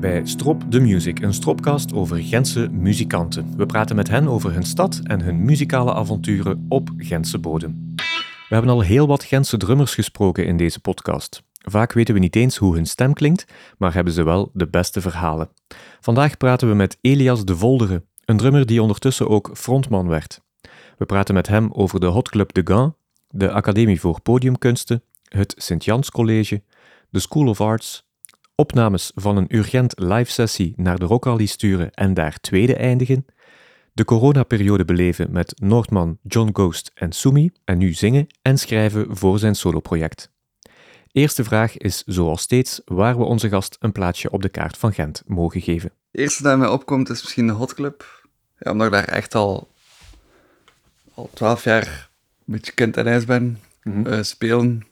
bij Strop the Music, een stropcast over Gentse muzikanten. We praten met hen over hun stad en hun muzikale avonturen op Gentse bodem. We hebben al heel wat Gentse drummers gesproken in deze podcast. Vaak weten we niet eens hoe hun stem klinkt, maar hebben ze wel de beste verhalen. Vandaag praten we met Elias de Voldere, een drummer die ondertussen ook frontman werd. We praten met hem over de Hot Club de Gand, de Academie voor Podiumkunsten, het Sint-Jans College, de School of Arts, opnames van een urgent live-sessie naar de Rockrally sturen en daar tweede eindigen, de coronaperiode beleven met Noordman, John Ghost en Sumi en nu zingen en schrijven voor zijn soloproject. Eerste vraag is zoals steeds waar we onze gast een plaatsje op de kaart van Gent mogen geven. Het eerste dat mij opkomt is misschien de Hot Club. Ja, omdat ik daar echt al, al 12 jaar een beetje kind en ijs ben. eh, spelen.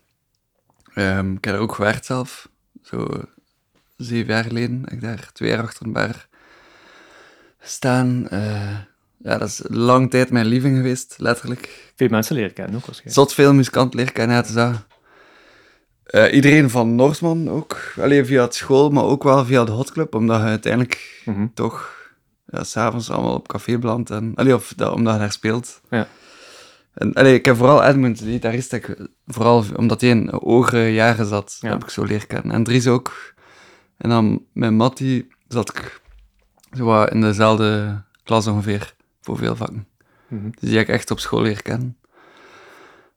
Ehm, ik heb er ook gewerkt zelf. Zo zeven jaar geleden. Ik daar twee jaar achter een bar staan. Eh, ja, dat is lang tijd mijn lieving geweest, letterlijk. Veel mensen leren kennen ook waarschijnlijk. Zot veel muzikanten leren kennen, ja, dat. Eh, iedereen van Noordman ook. Alleen via het school, maar ook wel via de hotclub, omdat je uiteindelijk Mhm. toch ja, s'avonds allemaal op café belandt. En, allee, of dat, omdat je daar speelt. Ja. En, allee, ik heb vooral Edmund, de gitarist, ik vooral omdat hij in hogere jaren zat, Ja. heb ik zo leren kennen. En Dries ook. En dan met Matty zat ik zo wat in dezelfde klas ongeveer, voor veel vakken. Dus die heb ik echt op school leren kennen.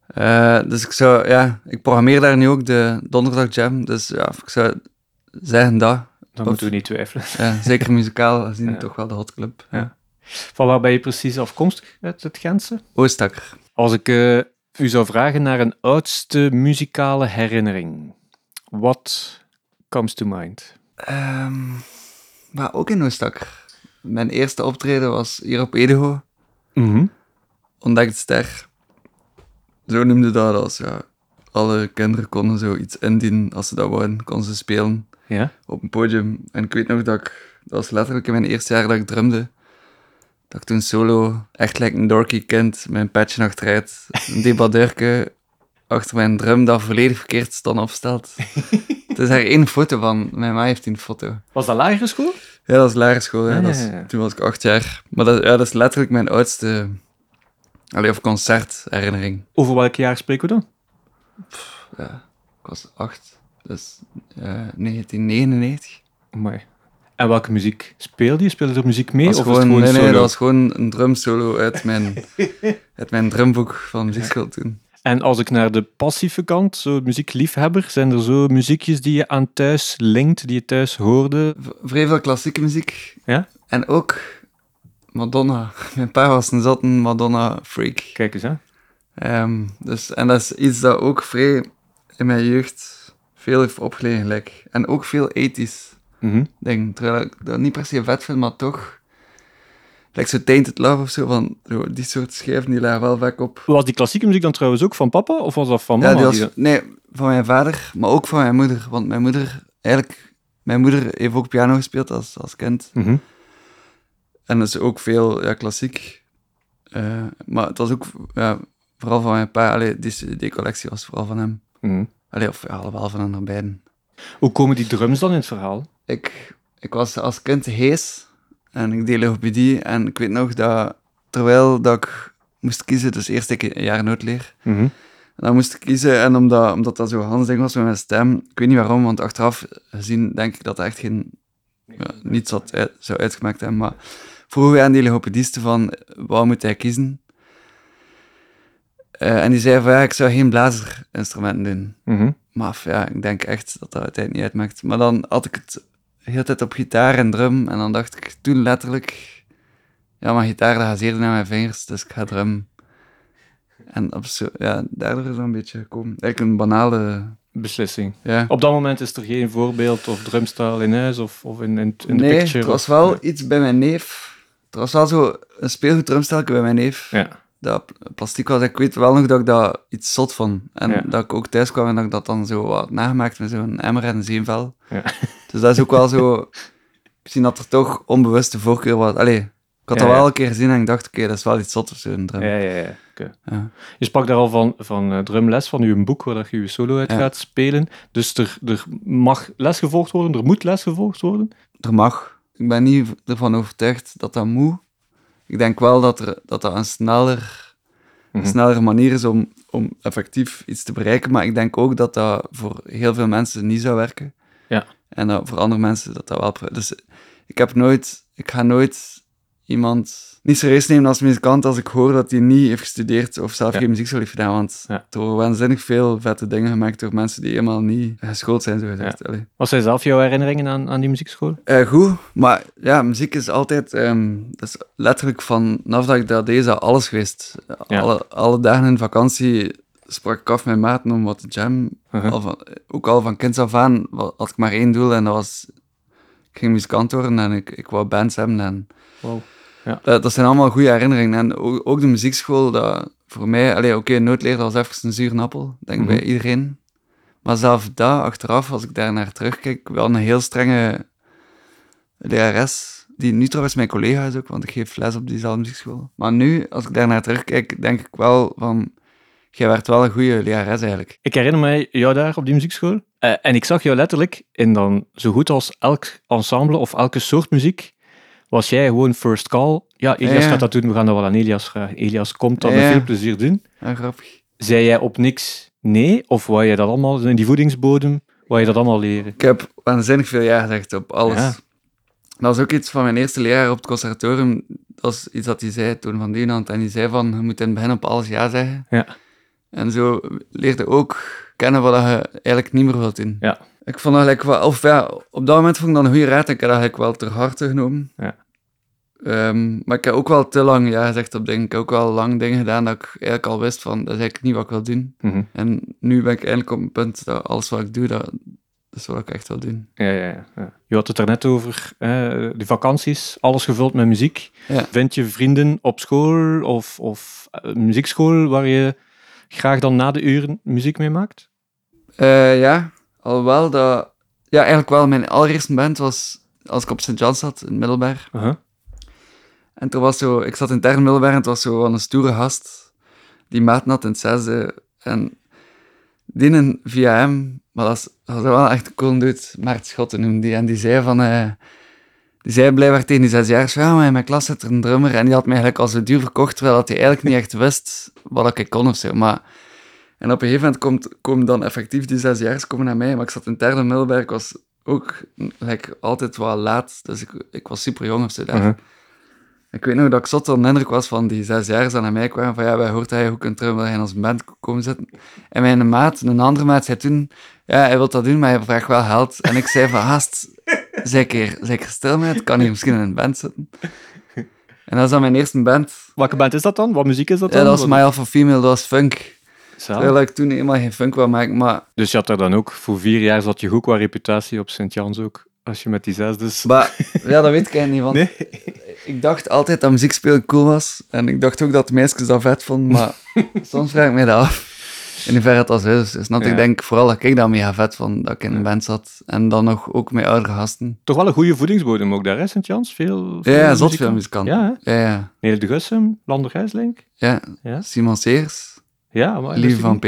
Eh, dus ik zou, ja, ik programmeer daar nu ook de donderdag jam. Dus ja, ik zou zeggen dat. Dan Of- moeten we niet twijfelen. Ja, zeker muzikaal gezien Ja. toch wel de hot club. Ja. Van waar ben je precies afkomstig uit het Gentse? Oostakker. Als ik eh, u zou vragen naar een oudste muzikale herinnering, what comes to mind? Ehm, maar ook in Oostakker. Mijn eerste optreden was hier op Edego. Mhm. Ontdekt Ster. Zo noemde dat als, ja, alle kinderen konden zo iets indienen als ze dat wouden. Konden ze spelen. Ja? op een podium. En ik weet nog dat ik, dat was letterlijk in mijn eerste jaar dat ik drumde, dat ik toen solo, echt lijkt een dorky kind, mijn petje achteruit, een debadeurke achter mijn drum dat volledig verkeerd stond opgesteld. Het is daar één foto van, mijn ma heeft die foto. Was dat lagere school? Ja, dat is lagere school, ja. Ah, dat is- toen was ik acht jaar. Maar dat, ja, dat is letterlijk mijn oudste, allee, of concertherinnering. Over welk jaar spreken we dan? Ja, ik was acht, dus eh 1999. Amai. En welke muziek speelde je? Speelde er muziek mee? Was of is het gewoon, nee, nee, solo? dat was gewoon een drumsolo uit mijn, uit mijn drumboek van muziekschool toen. En als ik naar de passieve kant, zo muziekliefhebber, zijn er zo muziekjes die je aan thuis linkt, die je thuis hoorde? V- Vrij veel klassieke muziek. Ja? En ook Madonna. Mijn pa was een zotte Madonna-freak. Kijk eens, hè. Ehm, dus, en dat is iets dat ook vrij in mijn jeugd veel heeft opgelegen. En ook veel ethisch Mhm. dingen. Terwijl ik dat niet per se vet vind, maar toch... Like zo Tainted Love of zo, van zo, die soort schijven, die lagen wel vaak op. Was die klassieke muziek dan trouwens ook van papa, of was dat van mama? Ja, die was, die dat- nee, van mijn vader, maar ook van mijn moeder. Want mijn moeder, eigenlijk, mijn moeder heeft ook piano gespeeld als, als kind. Mhm. En dat is ook veel ja, klassiek. Eh, maar het was ook ja, vooral van mijn pa. Allee, die, die collectie was vooral van hem. Mhm. Allee, of ja, allemaal van hen beiden. Hoe komen die drums dan in het verhaal? Ik, ik was als kind hees en ik logopedie. En ik weet nog dat terwijl dat ik moest kiezen, dus eerst ik een jaar noodleer. Mhm. En dan moest ik kiezen, en omdat, omdat dat zo Hans ding was met mijn stem, ik weet niet waarom, want achteraf gezien denk ik dat dat echt geen, ja, niets had uit, zou uitgemaakt hebben, maar vroegen wij aan die logopedisten van, wat moet hij kiezen? Eh, en die zei van, ja, ik zou geen blazerinstrumenten doen. Mhm. Maar ja, ik denk echt dat dat uiteindelijk niet uitmaakt. Maar dan had ik het de hele tijd op gitaar en drum, en dan dacht ik toen letterlijk, ja, maar gitaar, dat naar mijn vingers, dus ik ga drum. En op zo, ja, daardoor is dat een beetje gekomen. Eigenlijk een banale, Beslissing. ja. Op dat moment is er geen voorbeeld of drumstyle in huis of, of in, in, in de nee, picture? er was of- wel iets bij mijn neef. Er was wel zo een speelgoed drumstelke bij mijn neef. Ja. Dat pl- plastiek was. Ik weet wel nog dat ik dat iets zot vond. En Ja. dat ik ook thuis kwam en dat ik dat dan zo wat had nagemaakt met zo'n emmer en een zeemvel. Ja. Dus dat is ook wel zo... Misschien dat er toch onbewuste voorkeur was. Allee, ik had Ja, dat wel een keer gezien en ik dacht, oké, dat is wel iets zot of zo, een drum. Ja, ja, ja. Oké. Ja. Je sprak daar al van, van eh, drumles, van uw boek waar dat je je solo uit gaat spelen. Dus er, er mag les gevolgd worden, er moet les gevolgd worden. er mag. Ik ben niet ervan overtuigd dat dat moet. Ik denk wel dat er, dat, dat een sneller, Mhm. snellere manier is om, om effectief iets te bereiken. Maar ik denk ook dat dat voor heel veel mensen niet zou werken. Ja. En dat voor andere mensen dat dat wel... Dus ik heb nooit... Ik ga nooit iemand niet serieus nemen als muzikant als ik hoor dat hij niet heeft gestudeerd of zelf Ja. geen muziekschool heeft gedaan. Want Ja. er worden waanzinnig veel vette dingen gemaakt door mensen die helemaal niet geschoold zijn, zo gezegd. Wat zijn zelf jouw herinneringen aan, aan die muziekschool? Eh, goed, maar ja, muziek is altijd, ehm, dat is letterlijk vanaf dat ik dat deed, is dat alles geweest. Ja. Alle, alle dagen in vakantie sprak ik af met maten om wat te jam. Uh-huh. Al van, ook al van kinds af aan had ik maar één doel en dat was, ik ging muzikant worden en ik, ik wou bands hebben. En Wow. Dat, dat zijn allemaal goede herinneringen. En ook, ook de muziekschool, dat voor mij, oké, noodleer dat was even een zure appel, denk ik Mhm. bij iedereen. Maar zelf dat, achteraf, als ik daar naar terugkijk, wel een heel strenge lerares, die nu trouwens mijn collega is ook, want ik geef les op diezelfde muziekschool. Maar nu, als ik daar naar terugkijk, denk ik wel van, jij werd wel een goede lerares eigenlijk. Ik herinner mij jou daar op die muziekschool. Eh, en ik zag jou letterlijk in dan zo goed als elk ensemble of elke soort muziek. Was jij gewoon first call? Ja, Elias Ja. gaat dat doen, we gaan dat wel aan Elias vragen. Elias komt dat Ja. met veel plezier doen. Ja, grappig. Zei jij op niks nee? Of wou je dat allemaal in die voedingsbodem? Wou je dat allemaal leren? Ik heb waanzinnig veel ja gezegd op alles. Dat was ook iets van mijn eerste leraar op het conservatorium. Dat was iets dat hij zei toen van Dienand. En die zei van, je moet in het begin op alles ja zeggen. Ja. En zo leerde ook kennen wat je eigenlijk niet meer wilt doen. Ja. Ik vond eigenlijk wel... Of ja, op dat moment vond ik dat een goede raad. en Ik heb dat eigenlijk wel ter harte genomen. Ja. Ehm, maar ik heb ook wel te lang ja gezegd op dingen. Ik heb ook wel lang dingen gedaan dat ik eigenlijk al wist van, dat is eigenlijk niet wat ik wil doen. Mhm. En nu ben ik eigenlijk op een punt dat alles wat ik doe, dat, dat is wat ik echt wil doen. Ja, ja, ja. Je had het er net over, eh, de vakanties, alles gevuld met muziek. Ja. Vind je vrienden op school of, of eh, muziekschool waar je graag dan na de uren muziek mee maakt? Eh, ja, alhoewel dat... Ja, eigenlijk wel. Mijn allereerste band was als ik op St. John zat, in Middelberg. Uh-huh. En toen was zo... Ik zat in derde Middelberg en het was zo een stoere gast die maat had in het zesde. En die een via hem, maar dat, was wel echt een cool dude, Maart Schotten noemde die. En die zei van... eh, die zei blijkbaar tegen die zesjaars, ja, maar in mijn klas zit er een drummer. En die had mij eigenlijk al zo duur verkocht, terwijl hij eigenlijk niet echt wist wat ik kon of zo. Maar... En op een gegeven moment komt, komen dan effectief die zesjaars komen naar mij. Maar ik zat in derde middelbaar, ik was ook like, altijd wel laat. Dus ik, ik was super jong of zo daar. Uh-huh. Ik weet nog dat ik zot onder de indruk was van die zes jaar die naar mij kwamen van ja, wij hoort hij hoe kunt terug hij in onze band komen zitten. En mijn maat, een andere maat, zei toen ja, hij wil dat doen, maar hij vraagt wel geld. En ik zei van haast, zeker, zeker stil met, kan hier misschien in een band zitten. En dat was dan mijn eerste band. Welke band is dat dan? Wat muziek is dat Ja, dan? dat was My Alpha Female, dat was funk. Terwijl ik toen helemaal geen funk wou maken, maar Dus je had daar dan ook, voor vier jaar zat je goed qua reputatie op Sint-Jans ook, als je met die zesdes... Maar ja, dat weet ik eigenlijk niet, want Nee? ik dacht altijd dat muziek spelen cool was. En ik dacht ook dat de meisjes dat vet vonden, maar soms vraag ik mij dat af. In hoeverre dat zo is. Dus Ja. denk ik vooral dat ik dat mega vet vond, dat ik in een band zat. En dan nog ook met oudere gasten. Toch wel een goede voedingsbodem ook daar, hè, Sint-Jans? Veel, Ja, ja, zot veel muzikanten. Ja, hè? Ja, ja. Nele de Gussem, Lander Gijslink. ja. Ja, Simon Seers, ja maar Lieve van P,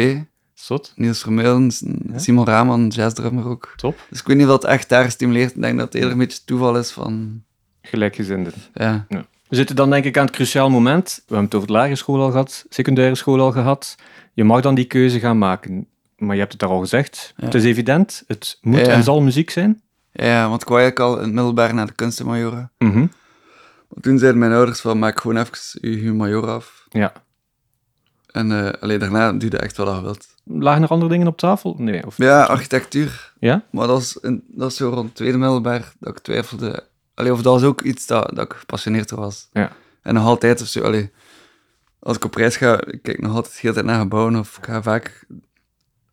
Zot, Niels Vermeulen, Simon Raman, jazzdrummer ook. top. Dus ik weet niet of dat echt daar stimuleert. Ik denk dat het eerder een beetje toeval is van... Gelijkgezinden. Ja, We zitten dan denk ik aan het cruciaal moment. We hebben het over de lagere school al gehad, secundaire school al gehad. Je mag dan die keuze gaan maken. Maar je hebt het daar al gezegd. Ja. Het is evident, het moet Ja, ja. en zal muziek zijn. ja, ja, want ik wou eigenlijk al in het middelbaar naar de kunstenmajoren. Mhm. Maar toen zeiden mijn ouders van, maak gewoon even je humajor af. Ja. En uh, alleen daarna doe je echt wat je wilt. Lagen er andere dingen op tafel? Nee. Of... Ja, architectuur. Ja? Maar dat was, een, dat was zo rond het tweede middelbaar dat ik twijfelde. Allee, of dat was ook iets dat, dat ik gepassioneerd was. Ja. En nog altijd of zo. Allee, als ik op reis ga, ik kijk nog altijd de hele tijd naar gebouwen. Of ik ga vaak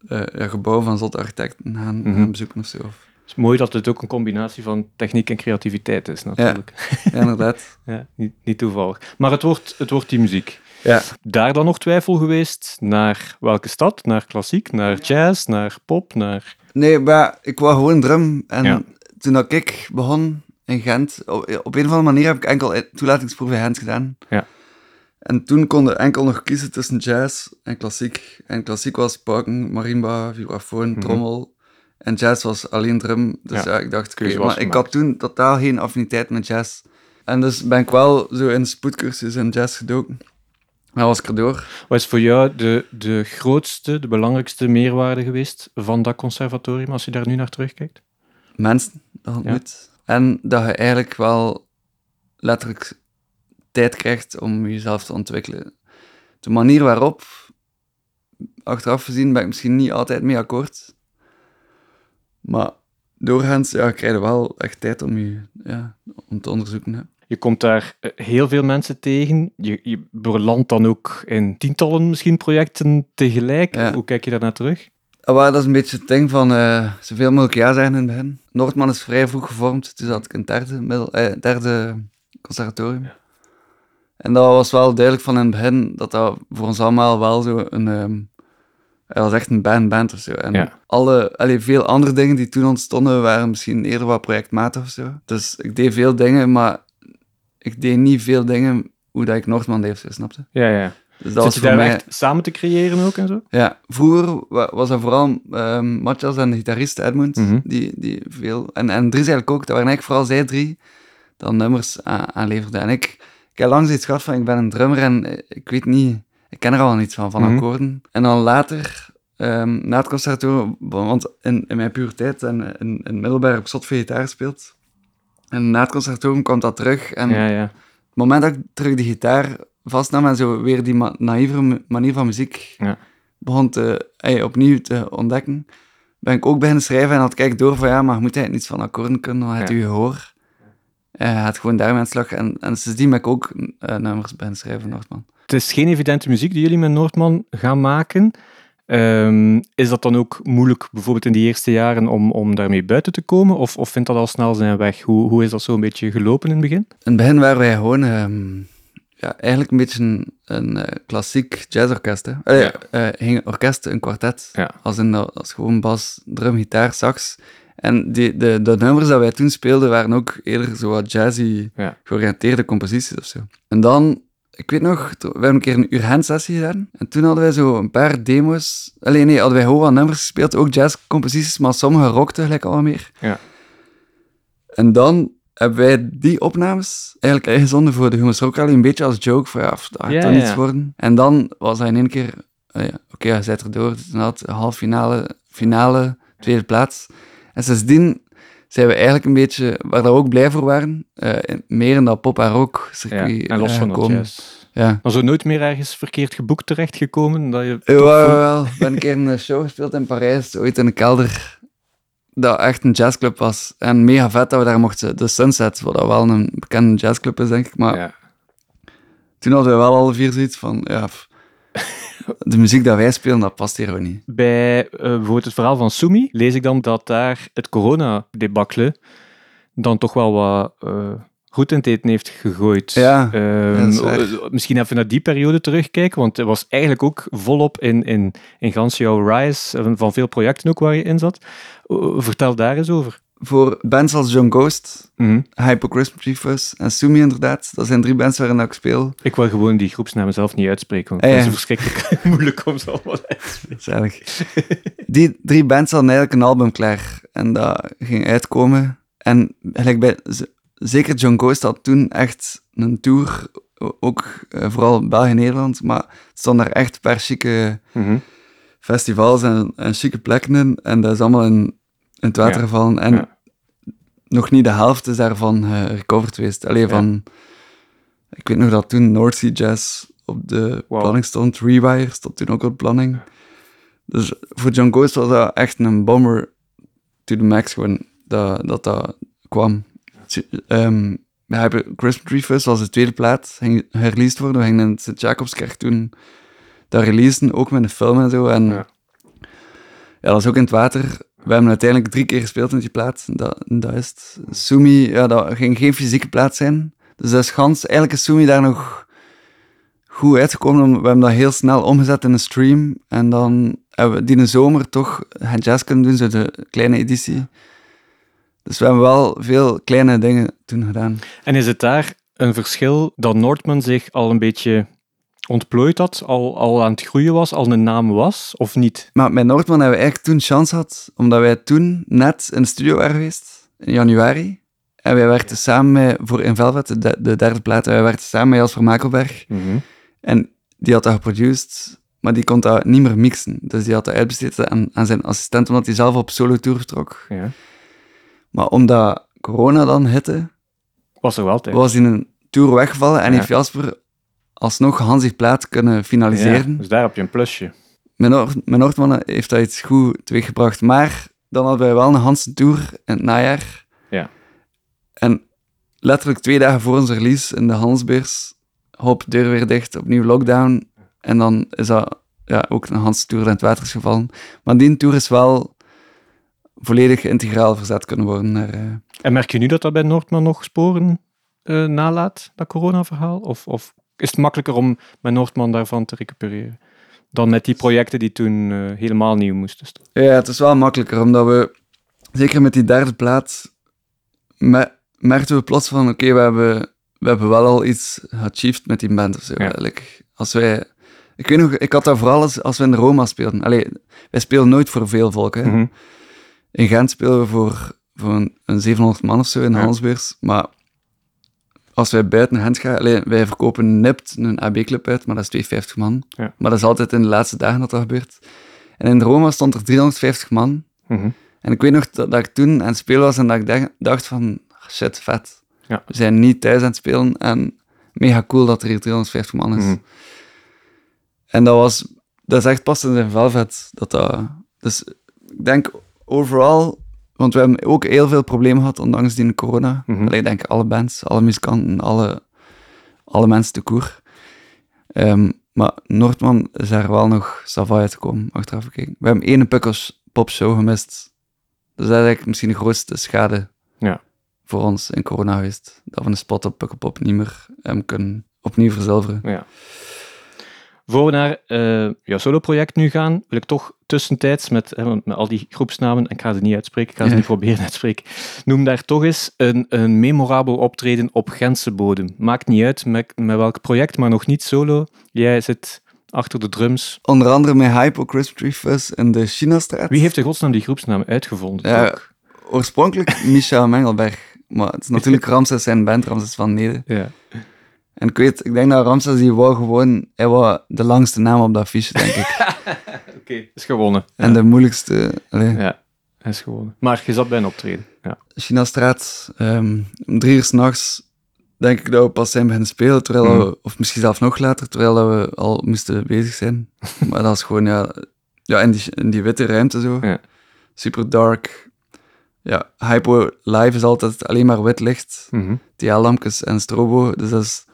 uh, ja, gebouwen van zotte architecten gaan, Mhm. gaan bezoeken of zo. Of, Het is mooi dat het ook een combinatie van techniek en creativiteit is, natuurlijk. ja, inderdaad. Ja, niet, niet toevallig. Maar het wordt, het wordt die muziek. Ja. Daar dan nog twijfel geweest naar welke stad? Naar klassiek, naar jazz, naar pop, naar... Nee, maar ik wou gewoon drum. En Ja. toen dat ik begon in Gent, op, op een of andere manier heb ik enkel toelatingsproef in Gent gedaan. Ja. En toen konden enkel nog kiezen tussen jazz en klassiek. En klassiek was pauken, marimba, vibrafoon, Mhm. trommel. En jazz was alleen drum. Dus Ja, ja, ik dacht, was maar ik had toen totaal geen affiniteit met jazz. En dus ben ik wel zo in spoedcursus in jazz gedoken. Dat was ik erdoor. Wat is voor jou de, de grootste, de belangrijkste meerwaarde geweest van dat conservatorium, als je daar nu naar terugkijkt? Mensen dat ontmoet. En dat je eigenlijk wel letterlijk tijd krijgt om jezelf te ontwikkelen. De manier waarop, achteraf gezien, ben ik misschien niet altijd mee akkoord. Maar doorgaans ja, krijg je wel echt tijd om je ja, om te onderzoeken. Hè. Je komt daar eh, heel veel mensen tegen. Je, je belandt dan ook in tientallen misschien projecten tegelijk. Ja. Hoe kijk je daar naar terug? Ah, dat is een beetje het ding van eh, zoveel mogelijk ja zeggen in het begin. Noordman is vrij vroeg gevormd, toen zat ik in het derde, middel, eh, derde conservatorium. En dat was wel duidelijk van in het begin dat dat voor ons allemaal wel zo een... ehm hij was echt een band-band of zo. En Ja. alle, allee, veel andere dingen die toen ontstonden waren misschien eerder wat projectmatig of zo. Dus ik deed veel dingen, maar ik deed niet veel dingen hoe dat ik Noordman deed snapte? Ja, ja. Dus dat Zit was je voor daar mij... echt samen te creëren ook en zo? Ja, vroeger wa- was dat vooral Matthias en de gitarist Edmund, Mhm. die, die veel... En, en Dries eigenlijk ook, dat waren eigenlijk vooral zij drie dat nummers aan- aanleverden. En ik, ik heb lang zoiets gehad van, ik ben een drummer en eh, ik weet niet... Ik ken er al niets van, van Mhm. akkoorden. En dan later, ehm, na het conservatorium, want in, in mijn puberteit en in, in middelbaar heb ik zot gitaar gespeeld. En na het conservatorium kwam dat terug en Ja, ja. het moment dat ik terug die gitaar vastnam en zo weer die naïeve ma- manier van muziek Ja. begon te, ey, opnieuw te ontdekken, ben ik ook beginnen schrijven en had ik door van ja, maar moet eigenlijk niets van akkoorden kunnen, het Ja. je gehoor. Eh, Je gaat gewoon daarmee aan de slag. En, en sindsdien ben ik ook eh, nummers beginnen schrijven, Noordman. Het is geen evidente muziek die jullie met Noordman gaan maken. Ehm, is dat dan ook moeilijk, bijvoorbeeld in die eerste jaren, om, om daarmee buiten te komen? Of, of vindt dat al snel zijn weg? Hoe, hoe is dat zo een beetje gelopen in het begin? In het begin waren wij gewoon ehm, ja, eigenlijk een beetje een, een eh, klassiek jazzorkest. Hè. Allee, Ja. eh, ging orkest, een kwartet. Ja. Als, in, als gewoon bas, drum, gitaar, sax. En die, de, de nummers dat wij toen speelden waren ook eerder zo wat jazzy Ja. georiënteerde composities of zo. En dan, ik weet nog, we hebben een keer een uur handsessie gedaan. En toen hadden wij zo een paar demo's. Alleen nee, hadden wij gewoon wat nummers gespeeld, ook jazzcomposities, maar sommige rockten gelijk al meer. Ja. En dan hebben wij die opnames eigenlijk ingezonden voor de Humus Rock Rally, een beetje als joke, van ja, dat gaat Ja, toch niets ja. worden. En dan was hij in één keer, ah ja, oké, hij zit erdoor, dus inderdaad, half finale, finale, tweede plaats. En sindsdien zijn we eigenlijk een beetje, waar we ook blij voor waren, eh, in- meer in dat pop en rock Ja. circuit En los eh, van jazz. Ja. Maar zo nooit meer ergens verkeerd geboekt terechtgekomen? Dat je Ja, toch wel. Ik ben een keer een show gespeeld in Parijs, ooit in een kelder, dat echt een jazzclub was. En mega vet dat we daar mochten, de Sunset, wat dat wel een bekende jazzclub is, denk ik. Maar Ja. toen hadden we wel alle vier zoiets van, ja, de muziek dat wij spelen, dat past hier gewoon niet. Bij eh, bijvoorbeeld het verhaal van Sumi lees ik dan dat daar het corona-debacle dan toch wel wat eh, goed in het eten heeft gegooid. Ja, Ehm, eh, misschien even naar die periode terugkijken, want het was eigenlijk ook volop in, in, in gans jouw rise van veel projecten ook waar je in zat. Vertel daar eens over. Voor bands als John Ghost. Hypo Christmas Tree Fuzz en Sumi inderdaad, dat zijn drie bands waarin ik speel. Ik wil gewoon die groepsnamen zelf niet eigenlijk want Ah, het ja. is verschrikkelijk moeilijk om ze allemaal uit te spreken. Zalig. Die drie bands hadden eigenlijk een album klaar. En dat ging uitkomen. En gelijk bij, zeker John Ghost had toen echt een tour, ook eh, vooral België-Nederland, maar het stond daar echt een paar chique Mhm. festivals en, en chique plekken in. En dat is allemaal in, in het water gevallen. En nog niet de helft is daarvan eh recovered geweest. Alleen van... Ik weet nog dat toen North Sea Jazz op de Wow. planning stond. Rewire stond toen ook op de planning. Dus voor John Ghost was dat echt een bomber to the max gewoon, dat dat, dat kwam. We hebben Christmas Tree Fest was de tweede plaat, ging herleased worden. We gingen in Sint Jacobskerk toen dat releasen, ook met een film en zo. En Ja. ja. dat is ook in het water. We hebben uiteindelijk drie keer gespeeld met die plaat. Dat, is. Sumi, ja, dat ging geen fysieke plaat zijn. Dus dat is gans, eigenlijk is Sumi daar nog goed uitgekomen. We hebben dat heel snel omgezet in een stream. En dan hebben we die in de zomer toch het jazz kunnen doen, zo de kleine editie. Dus we hebben wel veel kleine dingen toen gedaan. En is het daar een verschil dat Noordman zich al een beetje Ontplooit dat al, al aan het groeien was, al een naam was, of niet? Maar met Noordman hebben we eigenlijk toen chance gehad, omdat wij toen net in de studio waren geweest, in januari. En wij werkten samen met, voor In Velvet, de, de- de derde plaat, wij werkten samen met Jasper Makelberg. En die had dat geproduceerd, maar die kon dat niet meer mixen. Dus die had dat uitbesteed aan, aan zijn assistent, omdat hij zelf op solo-tour vertrok. Ja. Maar omdat corona dan hitte, Was er wel tijd. was hij een tour weggevallen en Ja. heeft Jasper alsnog Hansi plaat kunnen finaliseren. Ja, dus daar heb je een plusje. Mijn, Noord, mijn Noordmannen heeft dat iets goed teweeggebracht. Maar dan hadden wij wel een Hansen Tour in het najaar. Ja. En letterlijk twee dagen voor onze release in de Hansbeers, hop, deur weer dicht, opnieuw lockdown. En dan is dat ja, ook een Hansen Tour in het water is gevallen. Maar die tour is wel volledig integraal verzet kunnen worden naar... eh, En merk je nu dat dat bij Noordman nog sporen eh, nalaat, dat corona-verhaal? Of, of is het makkelijker om met Noordman daarvan te recupereren? Dan met die projecten die toen eh, helemaal nieuw moesten staan. Ja, het is wel makkelijker, omdat we, zeker met die derde plaat, me- merkten we plots van, oké, we, hebben, we hebben wel al iets achieved met die band of zo. Ja. Als wij, ik weet nog, ik had dat vooral als, als we in de Roma speelden. Allee, wij spelen nooit voor veel volk. Hè. Mhm. In Gent spelen we voor, voor een, een 700 man of zo in de Ja. Maar als wij buiten Gent gaan, allee, wij verkopen nipt een AB-club uit, maar dat is 250 man. Ja. Maar dat is altijd in de laatste dagen dat dat gebeurt. En in Roma stond er 350 man. Mhm. En ik weet nog dat, dat ik toen aan het spelen was en dat ik dacht- dacht van, shit, vet. Ja. We zijn niet thuis aan het spelen en mega cool dat er hier 350 man is. Mhm. En dat was, dat is echt pas in zijn velvet dat dat... Dus ik denk overal, want we hebben ook heel veel problemen gehad, ondanks die corona. Mhm. Allee, ik denk alle bands, alle muzikanten, alle, alle mensen te koer. Ehm, maar Noordman is daar wel nog savai te komen, achteraf gekeken. We hebben één Pukkels popshow gemist. Dus dat is eigenlijk misschien de grootste schade Ja. voor ons in corona geweest. Dat we een spot op Pukkelpop niet meer hem kunnen opnieuw verzilveren. Ja. Voor we naar eh, jouw solo-project nu gaan, wil ik toch tussentijds met, hè, met al die groepsnamen, en ik ga ze niet uitspreken, ik ga ze Ja. niet proberen uit te spreken, noem daar toch eens een, een memorabel optreden op Gentse bodem. Maakt niet uit met, met welk project, maar nog niet solo. Jij zit achter de drums. Onder andere met Hypo Christmas Tree Fuzz in de Chinastraat. Wie heeft de godsnaam die groepsnaam uitgevonden? Ja, ook? Oorspronkelijk Micha Mengelberg. Maar het is natuurlijk Ramses zijn band, Ramses van Nede. ja. En ik weet, ik denk dat Ramses die wou gewoon... Hij wou de langste naam op dat fiche, denk ik. Oké, is gewonnen. En de moeilijkste... Allee, Ja, is gewonnen. Maar je zat bij een optreden. Ja. Chinastraat, ehm om drie uur s'nachts denk ik dat we pas zijn beginnen spelen, terwijl we, of misschien zelfs nog later, terwijl we al moesten bezig zijn. maar dat is gewoon, ja, ja in, die, in die witte ruimte zo. Ja. Super dark. Ja, Hypo live is altijd alleen maar wit licht, Mhm. TL-lampjes en strobo, dus dat is,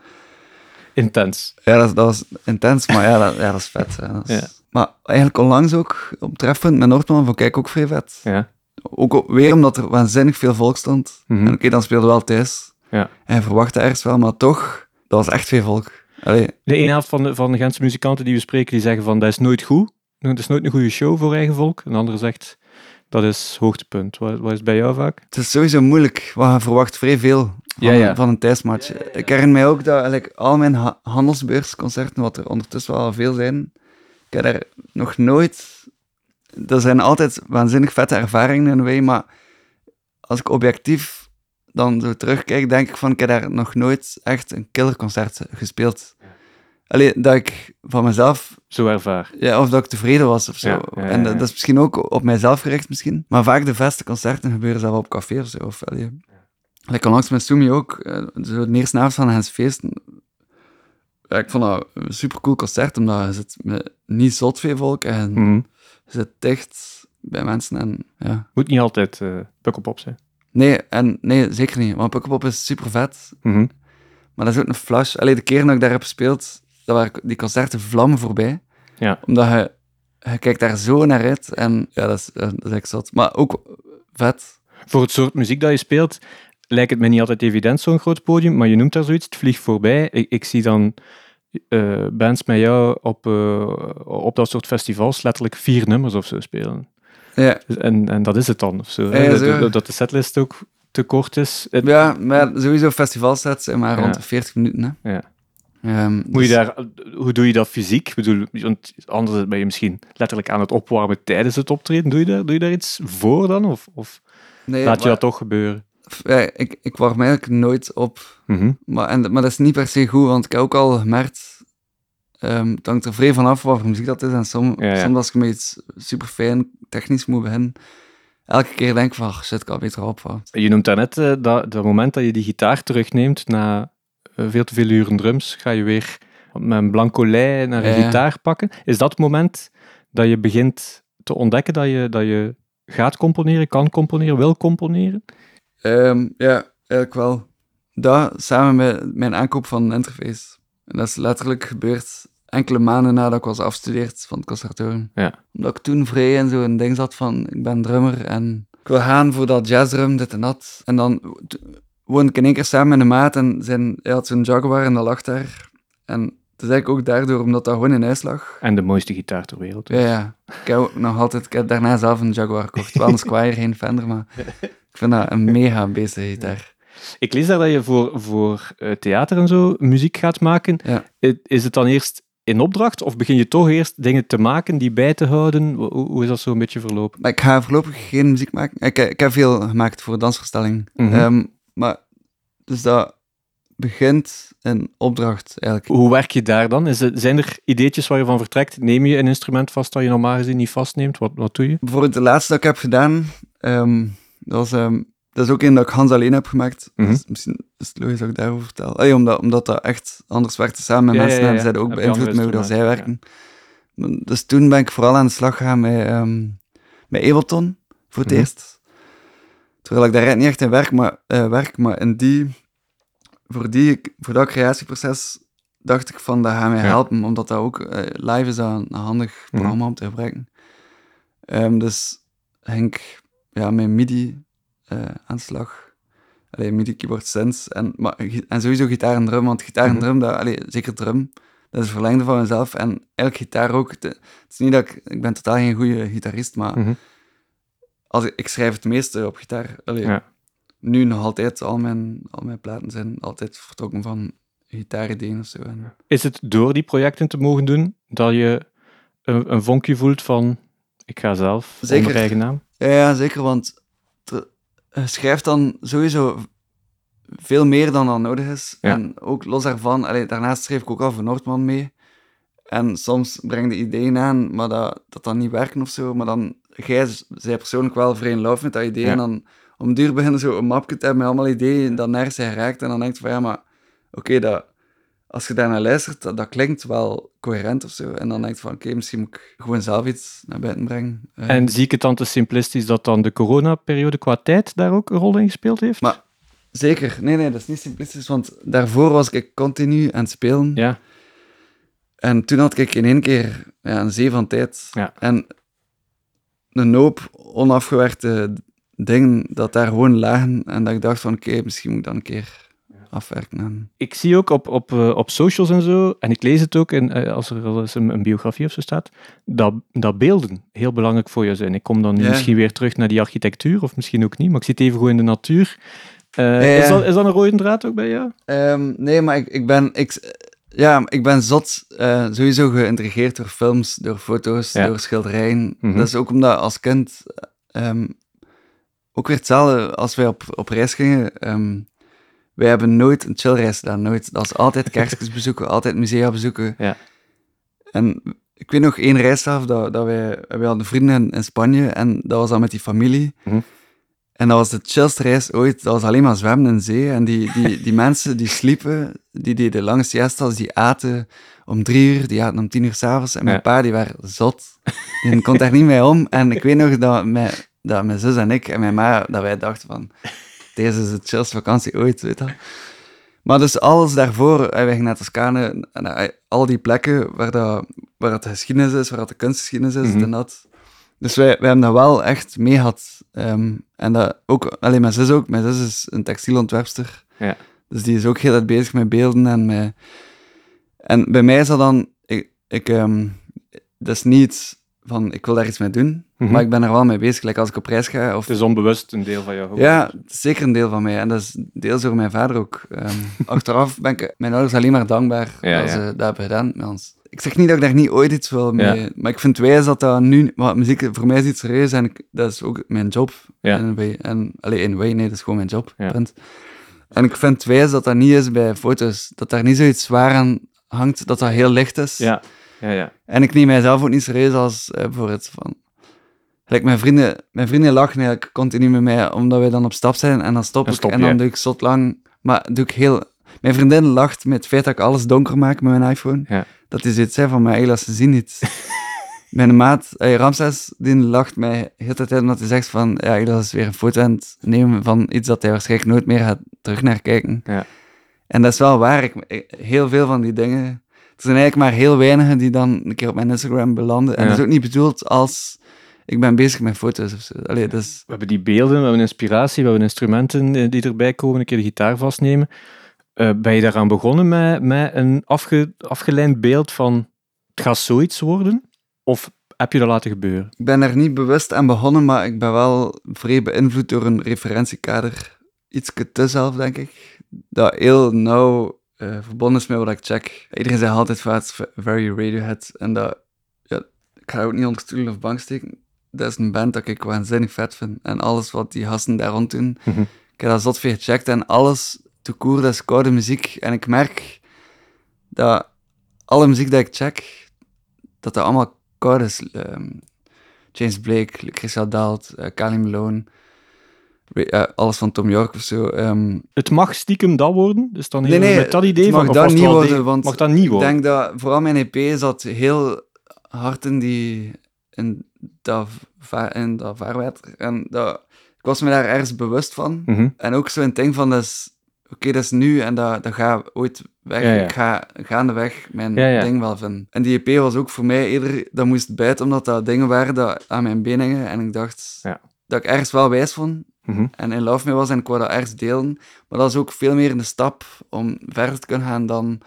Intens. ja, dat, was intens, maar ja, dat, ja, dat is vet. Ja, dat is- Ja. Maar eigenlijk onlangs ook, op trefpunt met Noordman, vond ik ook vrij vet. Ja. Ook weer omdat er waanzinnig veel volk stond. Mhm. En oké, dan speelde wel thuis. Ja. En verwachtte ergens wel, maar toch, dat was echt veel volk. Allee, De ene helft van de, van de Gentse muzikanten die we spreken, die zeggen van dat is nooit goed. Dat is nooit een goede show voor eigen volk. En de andere zegt dat is hoogtepunt. Wat, wat is bij jou vaak? het is sowieso moeilijk, want je verwacht vrij veel van, Ja, ja. van een thuismatch. Ik herinner mij ook dat eigenlijk, al mijn ha handelsbeursconcerten, wat er ondertussen wel al veel zijn, ik heb daar nog nooit... Er zijn altijd waanzinnig vette ervaringen in way, maar als ik objectief dan zo terugkijk, denk ik van, ik heb daar nog nooit echt een killerconcert gespeeld. Alleen dat ik van mezelf Zo ervaar. Ja, of dat ik tevreden was of zo. Ja, ja, ja, En dat, is misschien ook op mijzelf gericht misschien. Maar vaak de beste concerten gebeuren zelf op café of zo. Of, allee. Like onlangs met Sumi ook. eh, de eerste avond van Hens Feesten. Ja, ik vond dat een supercool concert, omdat je zit met niet zot veel volk en Mhm. je zit dicht bij mensen. En, ja. Moet niet altijd uh, pukkelpop zijn. nee, en, nee, zeker niet. Want Pukkelpop is super vet. Mhm. Maar dat is ook een flash. Allee, de keer dat ik daar heb gespeeld, dat waren die concerten vlammen voorbij. Ja. Omdat je, je kijkt daar zo naar uit. En ja, dat is, eh, dat is echt zot. Maar ook vet. Voor het soort muziek dat je speelt, lijkt het me niet altijd evident, zo'n groot podium. Maar je noemt daar zoiets, het vliegt voorbij. Ik, ik zie dan eh, bands met jou op, eh, op dat soort festivals letterlijk vier nummers of zo spelen. Ja, Dus- En, en dat is het dan. Of zo? Ja, dat, zo. dat- dat de setlist ook te kort is. Het- ja maar sowieso festivalsets zijn maar rond de 40 minuten. Hè. Ja. Ehm, Moet je dus- daar, hoe doe je dat fysiek? Ik bedoel, want anders ben je misschien letterlijk aan het opwarmen tijdens het optreden. Doe je daar, doe je daar iets voor dan? Of, of nee, laat je dat toch gebeuren? Ja, ik, ik warm eigenlijk nooit op. Mhm. Maar, en, maar dat is niet per se goed, want ik heb ook al gemerkt, ehm het hangt er vrij van af wat voor muziek dat is. En som, Ja, ja. soms als ik met iets super fijn technisch moet beginnen, elke keer denk ik van, "Ach, shit, ik kan beter opvallen. Je noemt daarnet eh, dat, dat moment dat je die gitaar terugneemt na eh, veel te veel uren drums, ga je weer met een blanco lei naar een gitaar pakken. Is dat het moment dat je begint te ontdekken dat je, dat je gaat componeren, kan componeren, wil componeren? Ehm, ja, eigenlijk wel. Dat samen met mijn aankoop van een interface. En dat is letterlijk gebeurd enkele maanden nadat ik was afgestudeerd van het conservatorium. Ja. Omdat ik toen vrij in zo'n ding zat van, ik ben drummer en ik wil gaan voor dat jazzdrum, dit en dat. En dan woonde ik in één keer samen met een maat en zijn, hij had zo'n Jaguar en dat lag daar. En het is eigenlijk ook daardoor, omdat dat gewoon in huis lag. En de mooiste gitaar ter wereld. Ja, ja. Ik heb ook nog altijd, ik heb daarna zelf een Jaguar gekocht. Wel een Squire, geen Fender, maar ik vind dat een mega bezige gitaar. Ik lees daar dat je voor, voor eh, theater en zo muziek gaat maken. Ja. Is het dan eerst in opdracht of begin je toch eerst dingen te maken, die bij te houden? Hoe, hoe is dat zo een beetje verlopen? Ik ga voorlopig geen muziek maken. Ik, ik heb veel gemaakt voor dansverstelling. Mhm. Ehm, maar, dus dat begint in opdracht, eigenlijk. Hoe werk je daar dan? Is het, zijn er ideetjes waar je van vertrekt? Neem je een instrument vast dat je normaal gezien niet vastneemt? Wat, wat doe je? Bijvoorbeeld de laatste dat ik heb gedaan, ehm, dat, was, ehm, dat is ook een dat ik Hans alleen heb gemaakt. Mhm. Dus misschien is het logisch dat ik daarover vertel. Allee, omdat, omdat dat echt anders werkte samen met Ja, mensen ja, ja, en zij ook beïnvloed met hoe dat zij werken. Dus toen ben ik vooral aan de slag gegaan met, ehm met Ableton, voor het Mhm. eerst. Terwijl ik daar niet echt in werk, maar, eh, werk, maar in die, voor, die, voor dat creatieproces dacht ik van, dat gaat mij helpen, omdat dat ook eh, live is dat een handig Mhm. programma om te gebruiken. Ehm, dus ik ja, met MIDI eh. Allee, MIDI keyboard sense. En, maar, en sowieso gitaar en drum, want gitaar en Mhm. drum, dat, allee, zeker drum, dat is verlengde van mezelf. En eigenlijk gitaar ook. Het, het is niet dat ik... Ik ben totaal geen goede gitarist, maar Mhm. als ik, ik schrijf het meeste op gitaar. Allee, Ja. Nu nog altijd, al mijn, al mijn platen zijn altijd vertrokken van gitaarideeën of zo. En, Is het door die projecten te mogen doen dat je een, een vonkje voelt van ik ga zelf Zeker. onder eigen naam? Ja, zeker, want je schrijft dan sowieso veel meer dan dan nodig is. Ja. En ook los daarvan, allee, daarnaast schreef ik ook al voor Noordman mee. En soms breng je ideeën aan, maar dat, dat dan niet werken of zo. Maar dan, jij zij persoonlijk wel vrij in love met dat idee. Ja. En dan om duur beginnen zo een mapje te hebben met allemaal ideeën dat nergens geraakt. En dan denk je van, ja, maar oké, dat als je daarnaar luistert, dat, dat klinkt wel coherent of zo. En dan denk je van, oké, misschien moet ik gewoon zelf iets naar buiten brengen. Eh, En zie ik het dan te simplistisch dat dan de coronaperiode qua tijd daar ook een rol in gespeeld heeft? Maar- Zeker. Nee, nee, dat is niet simplistisch, want daarvoor was ik continu aan het spelen. ja, En toen had ik in één keer ja, een zee van tijd. Ja. En een hoop onafgewerkte dingen dat daar gewoon lagen. En dat ik dacht van, oké, misschien moet ik dan een keer afwerken. En... ik zie ook op, op, eh, op socials en zo, en ik lees het ook in, eh, als er wel eens een, een biografie of zo staat, dat, dat beelden heel belangrijk voor je zijn. Ik kom dan nu Ja. misschien weer terug naar die architectuur, of misschien ook niet, maar ik zit even gewoon in de natuur. Eh, Is, dat, is dat een rode draad ook bij jou? Ehm, nee, maar ik, ik ben... Ik, ja, ik ben zot sowieso geïntrigeerd door films, door foto's, Ja. door schilderijen. Mhm. Dat is ook omdat als kind... ehm, ook weer hetzelfde als wij op, op reis gingen. ehm, wij hebben nooit een chillreis gedaan, nooit. Dat is altijd kerstjes bezoeken, altijd musea bezoeken. Ja. En ik weet nog één reis zelf, dat, dat wij, wij hadden vrienden in, in Spanje en dat was dan met die familie. Mhm. En dat was de chillste reis ooit. Dat was alleen maar zwemmen in zee. En die, die, die mensen die sliepen, die deden lange siestas, die aten om drie uur, die aten om tien uur s'avonds. En mijn Ja. pa, die waren zot. Die kon daar niet mee om. En ik weet nog dat mijn, dat mijn zus en ik en mijn ma, dat wij dachten van, deze is de chillste vakantie ooit, weet je. Maar dus alles daarvoor, wij gingen naar Toscane, en al die plekken waar, dat, waar het geschiedenis is, waar het de kunstgeschiedenis is, Mhm. en dat. Dus wij, wij hebben dat wel echt mee gehad. Ehm, en dat ook, alleen mijn zus ook, mijn zus is een textielontwerpster. Ja. Dus die is ook heel tijd bezig met beelden en met... En bij mij is dat dan... Ik, ik, ehm, dat is niet van ik wil daar iets mee doen, Mhm. maar ik ben er wel mee bezig. Like als ik op reis ga, of Het is onbewust een deel van jou. Ja, het is zeker een deel van mij. En dat is deels door mijn vader ook. Ehm, achteraf ben ik mijn ouders alleen maar dankbaar Ja, dat ja. ze dat hebben gedaan met ons. Ik zeg niet dat ik daar niet ooit iets wil mee... Ja. Maar ik vind wijs dat dat nu... Want muziek voor mij is iets serieus en ik, dat is ook mijn job. Ja. In een way. En, allee, in way, nee, dat is gewoon mijn job. Punt. En ik vind wijs dat dat niet is bij foto's. Dat daar niet zoiets zwaar aan hangt, dat dat heel licht is. Ja, ja, ja. En ik neem mijzelf ook niet serieus als eh, bijvoorbeeld van... Gelijk mijn vrienden, mijn vrienden lachen eigenlijk continu met mij, omdat wij dan op stap zijn en dan stop Dan ik stop en je, dan doe ik zot lang. Maar doe ik heel... Mijn vriendin lacht met het feit dat ik alles donker maak met mijn iPhone. Ja. Dat is zei van, maar eigenlijk, ze zien niet. mijn maat, eh, Ramses, die lacht mij heel de tijd omdat hij zegt van, ja, eigenlijk is weer een foto aan het nemen van iets dat hij waarschijnlijk nooit meer gaat terug naar kijken. Ja. En dat is wel waar. Ik, ik- heel veel van die dingen... Er zijn eigenlijk maar heel weinigen die dan een keer op mijn Instagram belanden. En Ja. dat is ook niet bedoeld als... Ik ben bezig met foto's of zo. Allee, dus... We hebben die beelden, we hebben inspiratie, we hebben instrumenten eh, die erbij komen, een keer de gitaar vastnemen. Eh, ben je daaraan begonnen met, met een afge, afgeleid beeld van het gaat zoiets worden? Of heb je dat laten gebeuren? Ik ben er niet bewust aan begonnen, maar ik ben wel vrij beïnvloed door een referentiekader. Iets te zelf, denk ik. Dat heel nauw eh, verbonden is met wat ik check. Iedereen zegt altijd van het is very Radiohead. En dat... Ja, ik ga ook niet onder stoelen of bank steken. Dat is een band dat ik waanzinnig vet vind. En alles wat die gasten daar rond doen. Mhm. Ik heb dat zot veel gecheckt en alles te koer, dat is koude muziek. En ik merk dat alle muziek dat ik check, dat dat allemaal koud is. Ehm, James Blake, Lucretia Dalt, eh Kali Malone, alles van Tom York of zo. Ehm, Het mag stiekem dat worden? Dus dan Nee, nee, met dat idee mag van, dat niet worden, de- want mag dat niet ik worden? denk dat vooral mijn EP zat heel hard in, die, in, dat, in dat vaarwater. En dat, ik was me daar ergens bewust van. Mhm. En ook zo'n ding van, dat is, oké, dat is nu en dat, dat gaat ooit weg. Ja, ja. Ik ga gaandeweg mijn Ja, ding wel vinden. En die EP was ook voor mij eerder, dat moest bijten, omdat dat dingen waren dat aan mijn been hingen. En ik dacht dat ik ergens wel wijs vond Mhm. en in love mee was en ik wou dat ergens delen. Maar dat is ook veel meer een stap om verder te kunnen gaan dan...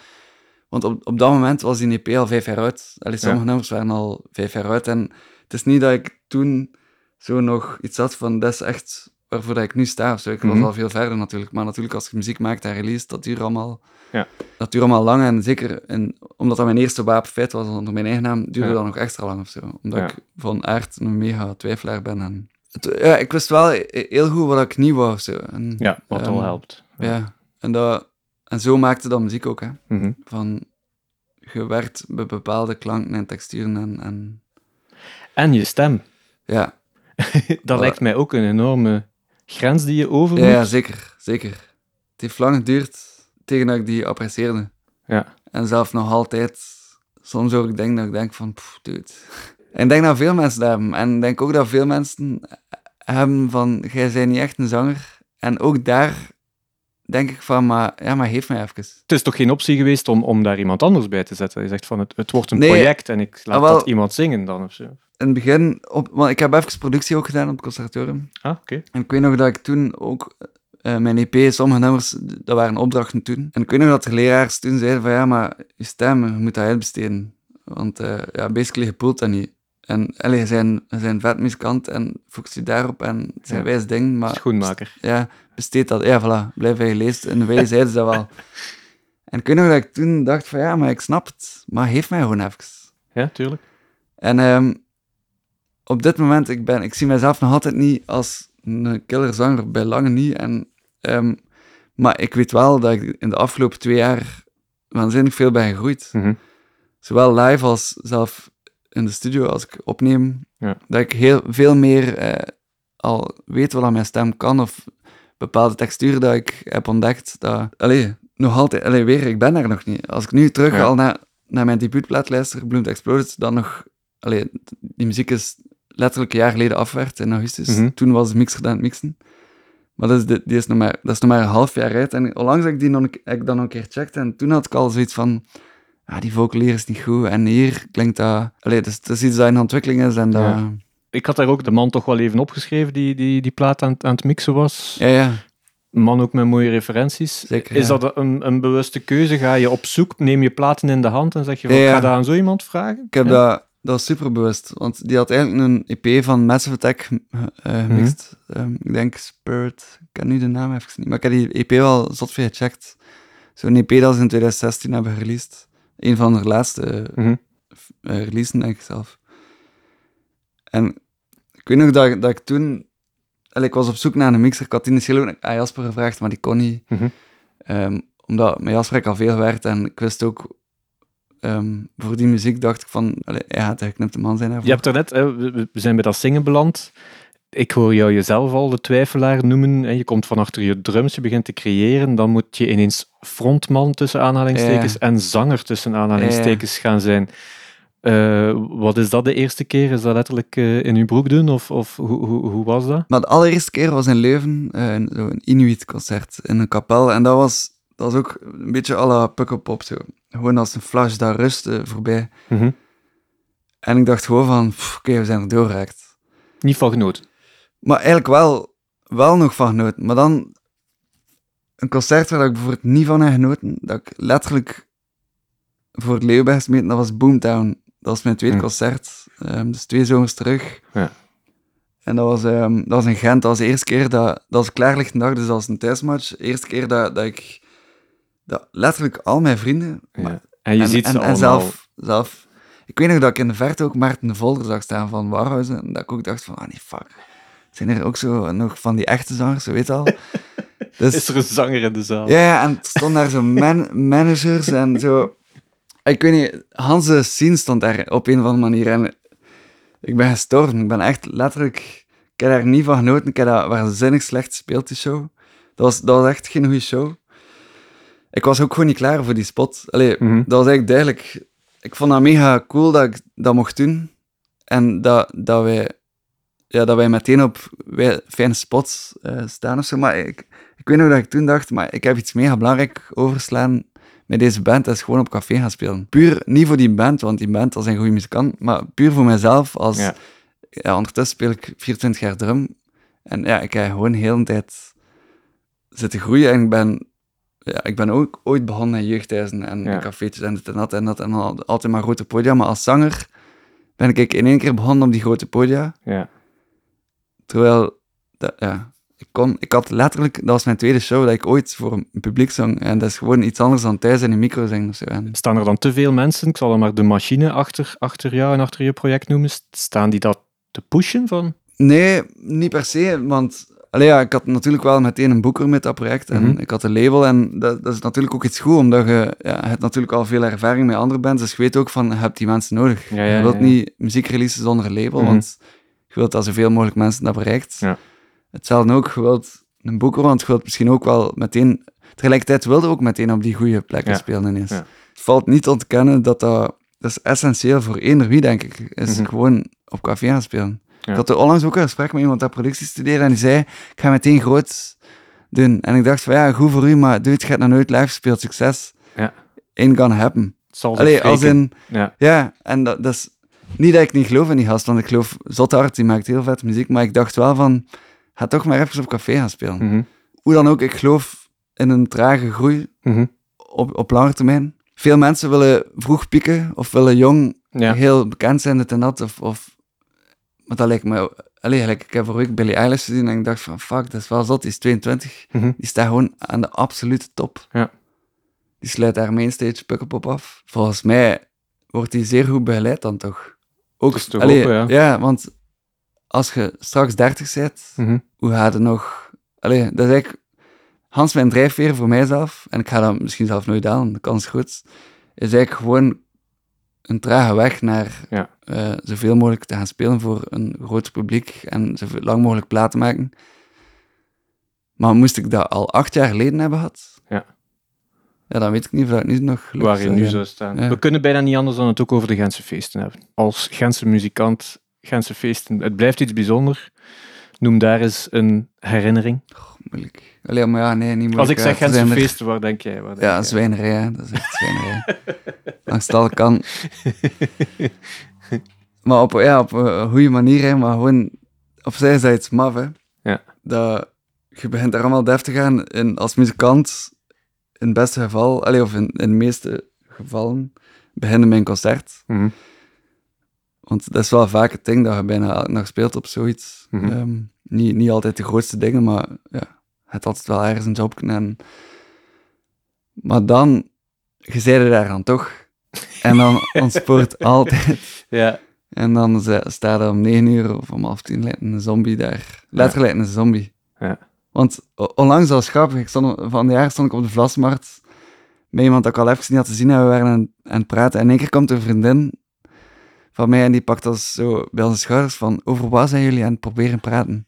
Want op, op dat moment was die EP al vijf jaar uit. Allee, sommige nummers waren al vijf jaar uit. En het is niet dat ik toen zo nog iets had van, dat is echt waarvoor dat ik nu sta. Of zo. Ik Mhm. was al veel verder natuurlijk. Maar natuurlijk, als je muziek maakt en release, dat duurt allemaal... Ja. Dat duurt allemaal lang. En zeker in, omdat dat mijn eerste wapenfeit was onder mijn eigen naam, duurde Ja. dat nog extra lang of zo. Omdat Ja. ik van aard een mega twijfelaar ben. En ja, ik wist wel heel goed wat ik niet wou. of Zo. En, Ja, wat al ehm, helpt. Ja, en, dat, en zo maakte dat muziek ook, hè. Mhm. Van, je werkt met bepaalde klanken en texturen en... en En je stem. ja. dat Voilà. lijkt mij ook een enorme grens die je over Ja, moet. ja, zeker, zeker. Het heeft lang geduurd tegen dat ik die apprecieerde. Ja. En zelf nog altijd, soms ook denk dat ik denk van, pff, dude. En ik denk dat veel mensen dat hebben. En ik denk ook dat veel mensen hebben van, jij bent niet echt een zanger. En ook daar denk ik van, maar, ja, maar geef mij even. Het is toch geen optie geweest om, om daar iemand anders bij te zetten? Je zegt van, het, het wordt een Nee. project en ik laat Ah, wel. dat iemand zingen dan of zo. In het begin, op, want ik heb even productie ook gedaan op het conservatorium. Ah, oké. En ik weet nog dat ik toen ook eh, mijn EP, sommige nummers, dat waren opdrachten toen. En ik weet nog dat de leraars toen zeiden van ja, maar je stem, je moet dat uitbesteden. Want eh ja, basically je poelt dat niet. En allee, zijn, zijn vet muzikant en focus je daarop en Ja. wijs ding, maar Schoenmaker. ja, besteed dat. Ja, voilà, blijf bij je leest. En wij zeiden ze dat wel. En ik weet nog dat ik toen dacht van ja, maar ik snap het, maar geef mij gewoon even. Ja, tuurlijk. En ehm, op dit moment, ik, ben, ik zie mezelf nog altijd niet als een killerzanger, bij lange niet. En, ehm, maar ik weet wel dat ik in de afgelopen twee jaar waanzinnig veel ben gegroeid. Mhm. Zowel live als zelf in de studio, als ik opneem. Ja. Dat ik heel veel meer eh, al weet wat aan mijn stem kan, of bepaalde texturen dat ik heb ontdekt. Dat, allee, nog altijd, allee, weer, ik ben daar nog niet. Als ik nu terug Ja. al naar, naar mijn debuutplaat luister, Bloomed Exploded, dan nog... Allee, die muziek is letterlijk een jaar geleden afgewerkt, in augustus. Mhm. Toen was mixer aan het mixen. Maar dat is, de- die is nog maar, dat is nog maar een half jaar uit. En onlangs heb ik, die nog, heb ik dat nog een keer gecheckt. En toen had ik al zoiets van... Ah, die vocalier is niet goed. En hier klinkt dat... Allee, dus, dat is iets dat in ontwikkeling is. En dat... Ja. Ja, Ik had daar ook de man toch wel even opgeschreven die die, die plaat aan, het- aan het mixen was. ja, Een man ook met mooie referenties. Zeker, Is ja. dat een, een bewuste keuze? Ga je op zoek, neem je platen in de hand en zeg je van, Ja, ja. ga dat aan zo iemand vragen? Ik heb Ja. dat dat was super bewust. Want die had eigenlijk een EP van Massive Attack gemixt. Ehm, ik denk Spirit. Ik ken nu de naam even niet. Maar ik heb die EP wel zot veel gecheckt. Zo'n EP dat ze in 2016 hebben gereleased. Een van de laatste Mhm. uh, releasen, denk ik zelf. En ik weet nog dat, ik- dat ik toen... ik was op zoek naar een mixer. Ik had initieel ook aan Jasper gevraagd, maar die kon niet. Mhm. Ehm, omdat met Jasper ik al veel gewerkt en ik wist ook... ehm, voor die muziek dacht ik van... Allee, hij gaat de geknipte man zijn daarvoor. Je hebt er net, hè, we zijn bij dat zingen beland. Ik hoor jou jezelf al de twijfelaar noemen. Hè. Je komt van achter je drums, je begint te creëren. Dan moet je ineens frontman tussen aanhalingstekens en zanger tussen aanhalingstekens gaan zijn. Eh, wat is dat de eerste keer? Is dat letterlijk eh, in uw broek doen? Of, of hoe, hoe, hoe was dat? Maar de allereerste keer was in Leuven, eh, een- Inuit-concert in een kapel. En dat was, dat was ook een beetje à la Pukkelpop, zo. Gewoon als een flash, daar rust voorbij. Mhm. En ik dacht gewoon van, oké, we zijn er doorgeraakt. Niet van genoten. Maar eigenlijk wel, wel nog van genoten. Maar dan een concert waar ik bijvoorbeeld niet van heb genoten, dat ik letterlijk voor het Leeuwberg meten, dat was Boomtown. Dat was mijn tweede Hm. concert, ehm, dus twee zomers terug. Ja. En dat was, ehm, dat was in Gent, dat was de eerste keer dat, dat was klaarlichte dag, dus dat was een thuismatch. De eerste keer dat, dat ik, dat letterlijk al mijn vrienden, maar Ja. En je en, ziet en, ze en allemaal... zelf, zelf... Ik weet nog dat ik in de verte ook Maarten de Volder zag staan van Warhuizen. En dat ik ook dacht van, ah nee, fuck. Zijn er ook zo nog van die echte zangers, weet je al. Dus, Is er een zanger in de zaal? ja, ja, en er stonden daar zo man managers en zo... Ik weet niet, Hans Sien stond daar op een of andere manier. En ik ben gestorven. Ik ben echt letterlijk... Ik heb daar niet van genoten. Ik heb dat waanzinnig slecht gespeeld, die show. Dat was, dat was echt geen goede show. Ik was ook gewoon niet klaar voor die spot. Allee, Mhm. dat was eigenlijk duidelijk. Ik vond dat mega cool dat ik dat mocht doen. En dat, dat, wij, ja, dat wij meteen op wij- fijne spots eh, staan of zo. Maar ik, ik weet nog dat ik toen dacht, maar ik heb iets mega belangrijk overslaan met deze band. Dat is gewoon op café gaan spelen. Puur niet voor die band, want die band dat zijn goede muzikant, maar puur voor mezelf. Als, Ja. ja. ondertussen speel ik 24 jaar drum. En ja, ik heb gewoon heel de tijd zitten groeien. En ik ben, ja, ik ben ook ooit begonnen in jeugdhuizen en Ja. cafeetjes en dit en dat en dat. En al- altijd maar grote podia. Maar als zanger ben ik in één keer begonnen op die grote podia. Ja. Terwijl, dat, ja, ik, kon, ik had letterlijk, dat was mijn tweede show dat ik ooit voor een publiek zong. En dat is gewoon iets anders dan thuis in een micro zingen of zo. En Staan er dan te veel mensen, ik zal er maar de machine achter, achter jou en achter je project noemen, staan die dat te pushen van? Nee, niet per se, want allee, ja, ik had natuurlijk wel meteen een boeker met dat project en Mhm. ik had een label en dat, dat is natuurlijk ook iets goed, omdat je, ja, je hebt natuurlijk al veel ervaring met andere bands, dus je weet ook van, je hebt die mensen nodig. Ja, ja, je wilt niet muziek releasen zonder een label, Mhm. want je wilt dat zoveel mogelijk mensen dat bereikt. Ja. Hetzelfde ook, je wilt een boeker, want je wilt misschien ook wel meteen, tegelijkertijd wilde ook meteen op die goede plekken Ja. spelen ineens. Het valt niet te ontkennen dat dat, dat is essentieel voor eender wie, denk ik, is Mhm. gewoon op café gaan spelen. Ja. Ik had er onlangs ook een gesprek met iemand dat productie studeerde en die zei, ik ga meteen groot doen. En ik dacht van, ja, goed voor u, maar dude, gaat nog nooit live gespeeld, succes. Ja. Happen. Het zal zich Allee, als in, Ja. ja, en dat, dat is niet dat ik niet geloof in die gast, want ik geloof zot hard, die maakt heel vet muziek, maar ik dacht wel van, ga toch maar even op café gaan spelen. Mhm. Hoe dan ook, ik geloof in een trage groei Mhm. op, op lange termijn. Veel mensen willen vroeg pieken of willen jong Ja. heel bekend zijn, dit en dat. Of, of, maar dat lijkt me... Allee, ik heb vorige week Billie Eilish gezien en ik dacht van, fuck, dat is wel zot. Die is 22. Mhm. Die staat gewoon aan de absolute top. Ja. Die sluit daar mainstage Pukkelpop af. Volgens mij wordt die zeer goed begeleid dan toch. Ook, is allee, hopen, ja. want als je straks 30 bent, Mhm. hoe gaat het nog... Allee, dat is eigenlijk... Hans, mijn drijfveer voor mijzelf, en ik ga dat misschien zelf nooit halen, de kans is goed, is eigenlijk gewoon een trage weg naar Ja. eh, zoveel mogelijk te gaan spelen voor een groot publiek en zo lang mogelijk platen maken. Maar moest ik dat al acht jaar geleden hebben gehad, Ja. dan weet ik niet of dat nu nog lukt. Waar je nu zou staan. Ja. We kunnen bijna niet anders dan het ook over de Gentse feesten hebben. Als Gentse muzikant, Gentse feesten, het blijft iets bijzonders. Noem daar eens een herinnering. Moeilijk. Allee, maar ja, nee, niet moeilijk. Als ik zeg Gentse er- feesten, waar denk jij? Waar denk Ja, jij? zwijnerij, hè. dat is echt zwijnerij. Langs alle kan. Maar op, ja, op een goede manier, hè, maar gewoon... Opzij is dat iets maf, hè. Ja. Dat, je begint er allemaal def te gaan. En als muzikant, in het beste geval, allee, of in, in de meeste gevallen, beginnen een concert. Mhm. Want dat is wel vaak het ding dat je bijna elke speelt op zoiets. Mhm. Ehm, niet, niet altijd de grootste dingen, maar ja, het altijd wel ergens een job en Maar dan, je zei er daar dan toch. En dan ontspoort altijd. Ja. En dan staat er om negen uur of om half tien een zombie daar. Letterlijk een zombie. Ja. Want onlangs was het grappig. Ik stond, van de jaar stond ik op de Vlasmarkt met iemand dat ik al even niet had gezien en we waren aan, aan het praten. En in één keer komt een vriendin van mij en die pakt ons zo bij onze schouders van over wat zijn jullie aan het proberen praten?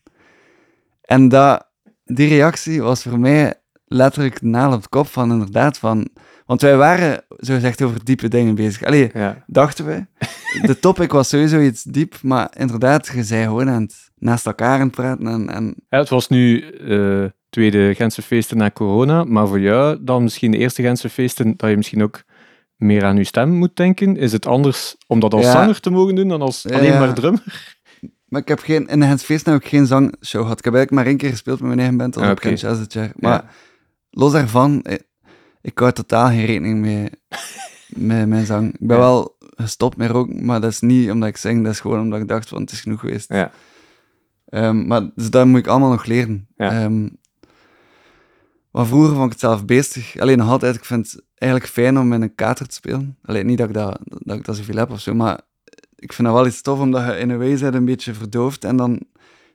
En dat, die reactie was voor mij letterlijk de naal op het kop van inderdaad van... Want wij waren, zo gezegd, over diepe dingen bezig. Allee, ja. dachten we. De topic was sowieso iets diep, maar inderdaad, je zei gewoon aan het naast elkaar aan het praten en, en Ja, het was nu eh tweede Gentse feesten na corona, maar voor jou dan misschien de eerste Gentse feesten dat je misschien ook meer aan je stem moet denken. Is het anders om dat als Ja. zanger te mogen doen dan als alleen ja. maar drummer? Maar ik heb geen, in het feest heb ik geen zangshow gehad. Ik heb eigenlijk maar één keer gespeeld met mijn eigen band, als Ah, op dit jaar. Maar los daarvan, eh, ik hou totaal geen rekening mee met mijn zang. Ik ben wel gestopt met roken, maar dat is niet omdat ik zing, dat is gewoon omdat ik dacht van het is genoeg geweest. Ja. Ehm, maar dus dat moet ik allemaal nog leren. Ja. Ehm, maar vroeger vond ik het zelf beestig. Alleen nog altijd, ik vind het eigenlijk fijn om met een kater te spelen. Alleen niet dat ik dat, dat, ik dat zoveel heb of zo, maar ik vind dat wel iets tof, omdat je in een way een beetje verdoofd en dan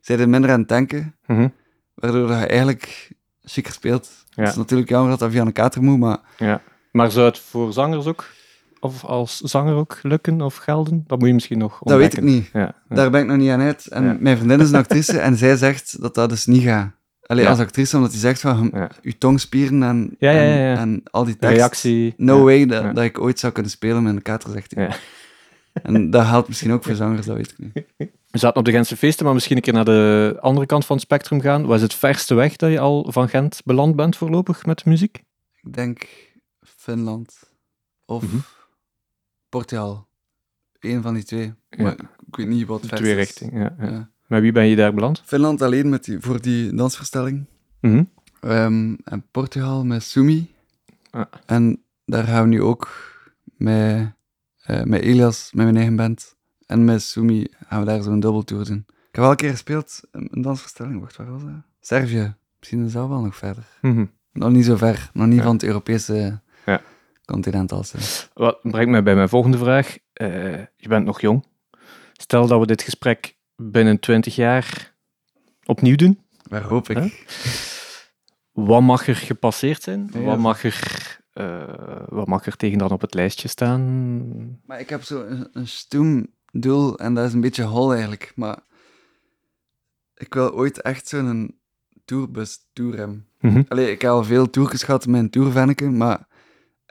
zijn je minder aan het denken, Mhm. waardoor je eigenlijk chiquer speelt. Ja. Het is natuurlijk jammer dat dat via een kater moet, maar ja. Maar zou het voor zangers ook, of als zanger ook lukken of gelden? Dat moet je misschien nog dat weet ik ontdekken. niet. Ja. ja. Daar ben ik nog niet aan uit. En mijn vriendin is een actrice en zij zegt dat dat dus niet gaat. Alleen als actrice, omdat hij zegt van je tongspieren en, Ja, ja, en, en al die tekst. Reactie. No way dat, ik ooit zou kunnen spelen met een kater, zegt hij. En dat geldt misschien ook voor zangers, dat weet ik niet. We zaten op de Gentse feesten, maar misschien een keer naar de andere kant van het spectrum gaan. Wat is het verste weg dat je al van Gent beland bent voorlopig met muziek? Ik denk Finland of Mhm. Portugal. Eén van die twee. Maar ik weet niet wat het Twee richtingen. Ja. Met wie ben je daar beland? Finland alleen met die, voor die dansverstelling. Mhm. Ehm, en Portugal met Sumi. Ah. En daar gaan we nu ook met, eh, met Elias, met mijn eigen band. En met Sumi gaan we daar zo'n dubbeltour doen. Ik heb wel een keer gespeeld, een dansverstelling. Wacht, waar was dat? Servië. Misschien is dat wel nog verder. Mhm. Nog niet zo ver. Nog niet Ja. van het Europese Ja. Continent als. eh. Wat brengt mij bij mijn volgende vraag. Eh, je bent nog jong. Stel dat we dit gesprek binnen 20 jaar opnieuw doen. Waar hoop ik. Wat mag er gepasseerd zijn? Ja. Wat, mag er, eh, wat mag er tegen dan op het lijstje staan? Maar ik heb zo een, een stoem doel en dat is een beetje hol eigenlijk. Maar ik wil ooit echt zo'n tourbus tourem. Mhm. Allee, ik heb al veel tourtjes gehad met een tourvenneke, maar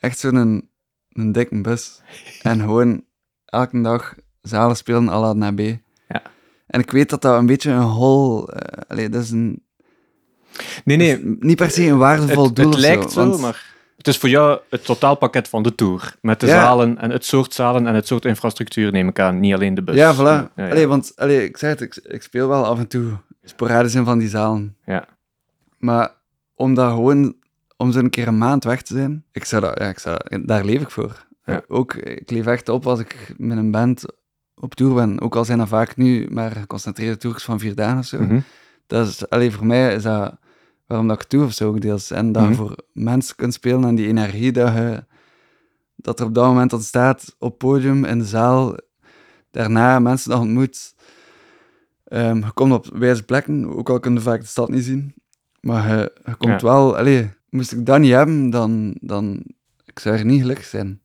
echt zo'n een, een dikke bus. En gewoon elke dag zalen spelen à la naar B. Ja. En ik weet dat dat een beetje een hol... allee, dat is een... Nee, nee. niet per se een waardevol Het, doel het lijkt zo, want- maar het is voor jou het totaalpakket van de tour. Met de Ja. zalen en het soort zalen en het soort infrastructuur neem ik aan. Niet alleen de bus. Ja, voilà. Ja, ja. Allee, want allee, ik zeg het, ik, ik speel wel af en toe sporadisch in van die zalen. Ja. Maar om dat gewoon, om zo'n keer een maand weg te zijn, ik zou dat, ja, ik zou, daar leef ik voor. Ja. Eh, Ook, ik leef echt op als ik met een band op tour ben. Ook al zijn dat vaak nu maar geconcentreerde tours van vier dagen of zo. Mhm. Dat is, allee, voor mij is dat waarom dat ik tour of zo ook deels. En dat je voor mensen kunt spelen en die energie dat, je, dat er op dat moment ontstaat op podium, in de zaal, daarna mensen dat ontmoet. Ehm, je komt op wijze plekken, ook al kun je vaak de stad niet zien. Maar je, je komt Ja. wel... Allee, moest ik dat niet hebben, dan... dan ik zou er niet gelukkig zijn.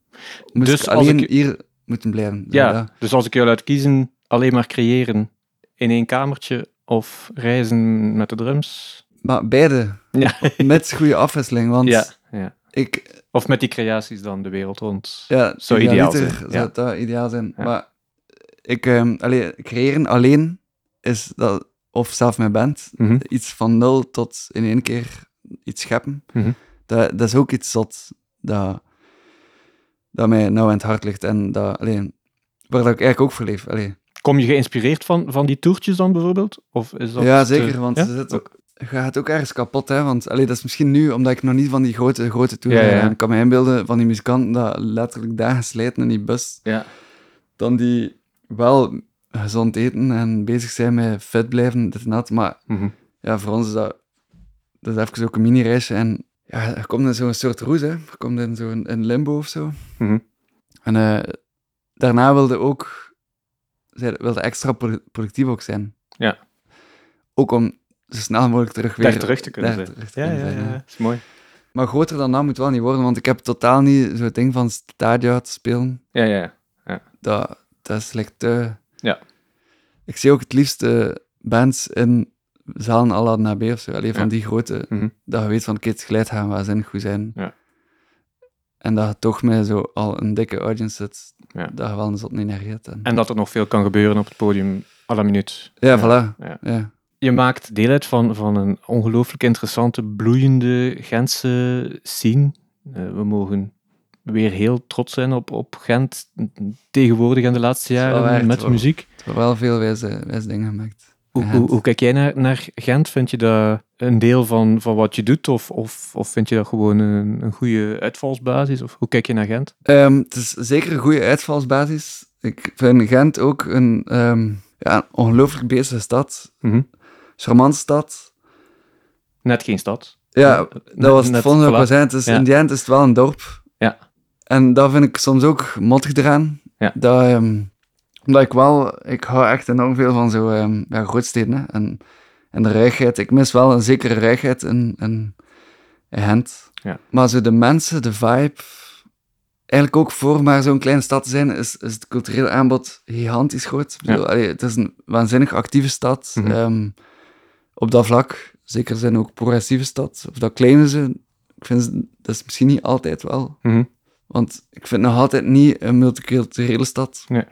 Moest Dus ik alleen ik- hier moeten blijven. Ja, dus als ik jou laat kiezen, alleen maar creëren in één kamertje of reizen met de drums. Maar beide, Ja. met goede afwisseling. Want Ja, ja. ik... Of met die creaties dan de wereld rond. Ja, Zou ideaal zijn, Zou dat ideaal zijn. Maar ik... allee, creëren alleen is dat... Of zelf met band. Mhm. Iets van nul tot in één keer iets scheppen. Mhm. dat, dat is ook iets dat, dat mij nou aan het hart ligt en dat, alleen, waar dat ik eigenlijk ook voor leef. Allee. Kom je geïnspireerd van, van die toertjes dan bijvoorbeeld? Of is dat Ja, te- zeker, want ja? zit ook, je gaat ook ergens kapot, hè, want allee, dat is misschien nu, omdat ik nog niet van die grote, grote Ja, ja, ja. En Ik kan me inbeelden van die muzikanten dat letterlijk dagen slijten in die bus, Ja. dan die wel gezond eten en bezig zijn met fit blijven, dit en dat. Maar Mhm. ja, voor ons is dat, dat is even ook een mini-reisje. En ja, je komt in zo'n soort roes, hè. Je komt in zo'n limbo of zo. Mhm. En eh, daarna wilde ook zij wilde extra pro- productief ook zijn. Ja. Ook om zo snel mogelijk terug weer... Daar terug te kunnen zijn. terug te Ja, kunnen ja, zijn, ja, is mooi. Maar groter dan dat moet wel niet worden, want ik heb totaal niet zo'n ding van stadia te spelen. Ja, ja, ja. Dat, dat is like te... Ja. Ik zie ook het liefst eh, bands in zalen la Nabé of zo. Alleen van die grote... Mhm. Dat je weet van, kids geluid gaan waanzinnig goed zijn. Ja. En dat je toch met zo al een dikke audience zit, dat je wel een zot energie hebt. En... En dat er nog veel kan gebeuren op het podium à la minuut. Ja, voilà. Ja. Je maakt deel uit van, van een ongelooflijk interessante, bloeiende Gentse scene. Eh, we mogen weer heel trots zijn op, op Gent, tegenwoordig in de laatste jaren met toch? muziek. Er wel veel wijze, wijze dingen gemaakt. Hoe, hoe, hoe kijk jij naar, naar Gent? Vind je dat een deel van, van wat je doet? Of, of, of vind je dat gewoon een, een goede uitvalsbasis? Of hoe kijk je naar Gent? Ehm, het is zeker een goede uitvalsbasis. Ik vind Gent ook een, ehm, ja, een ongelooflijk bezige stad. Mhm. Charmante stad. Net geen stad. Ja, Net- dat was het volgende procent. Dus Ja. in die end is het wel een dorp. Ja. En dat vind ik soms ook mottig eraan. Ja. Dat, ehm, omdat ik wel... Ik hou echt enorm veel van zo ehm, ja, grootsteden. Hè. En, en de ruigheid. Ik mis wel een zekere ruigheid in, in, in Gent. Ja. Maar zo de mensen, de vibe... Eigenlijk ook voor maar zo'n kleine stad te zijn, is, is het culturele aanbod gigantisch groot. Ik bedoel, allee, het is een waanzinnig actieve stad. Mhm. ehm, op dat vlak. Zeker zijn ook progressieve stad. Of dat kleine ze. Ik vind dat is misschien niet altijd wel. Mhm. Want ik vind nog altijd niet een multiculturele stad. Nee.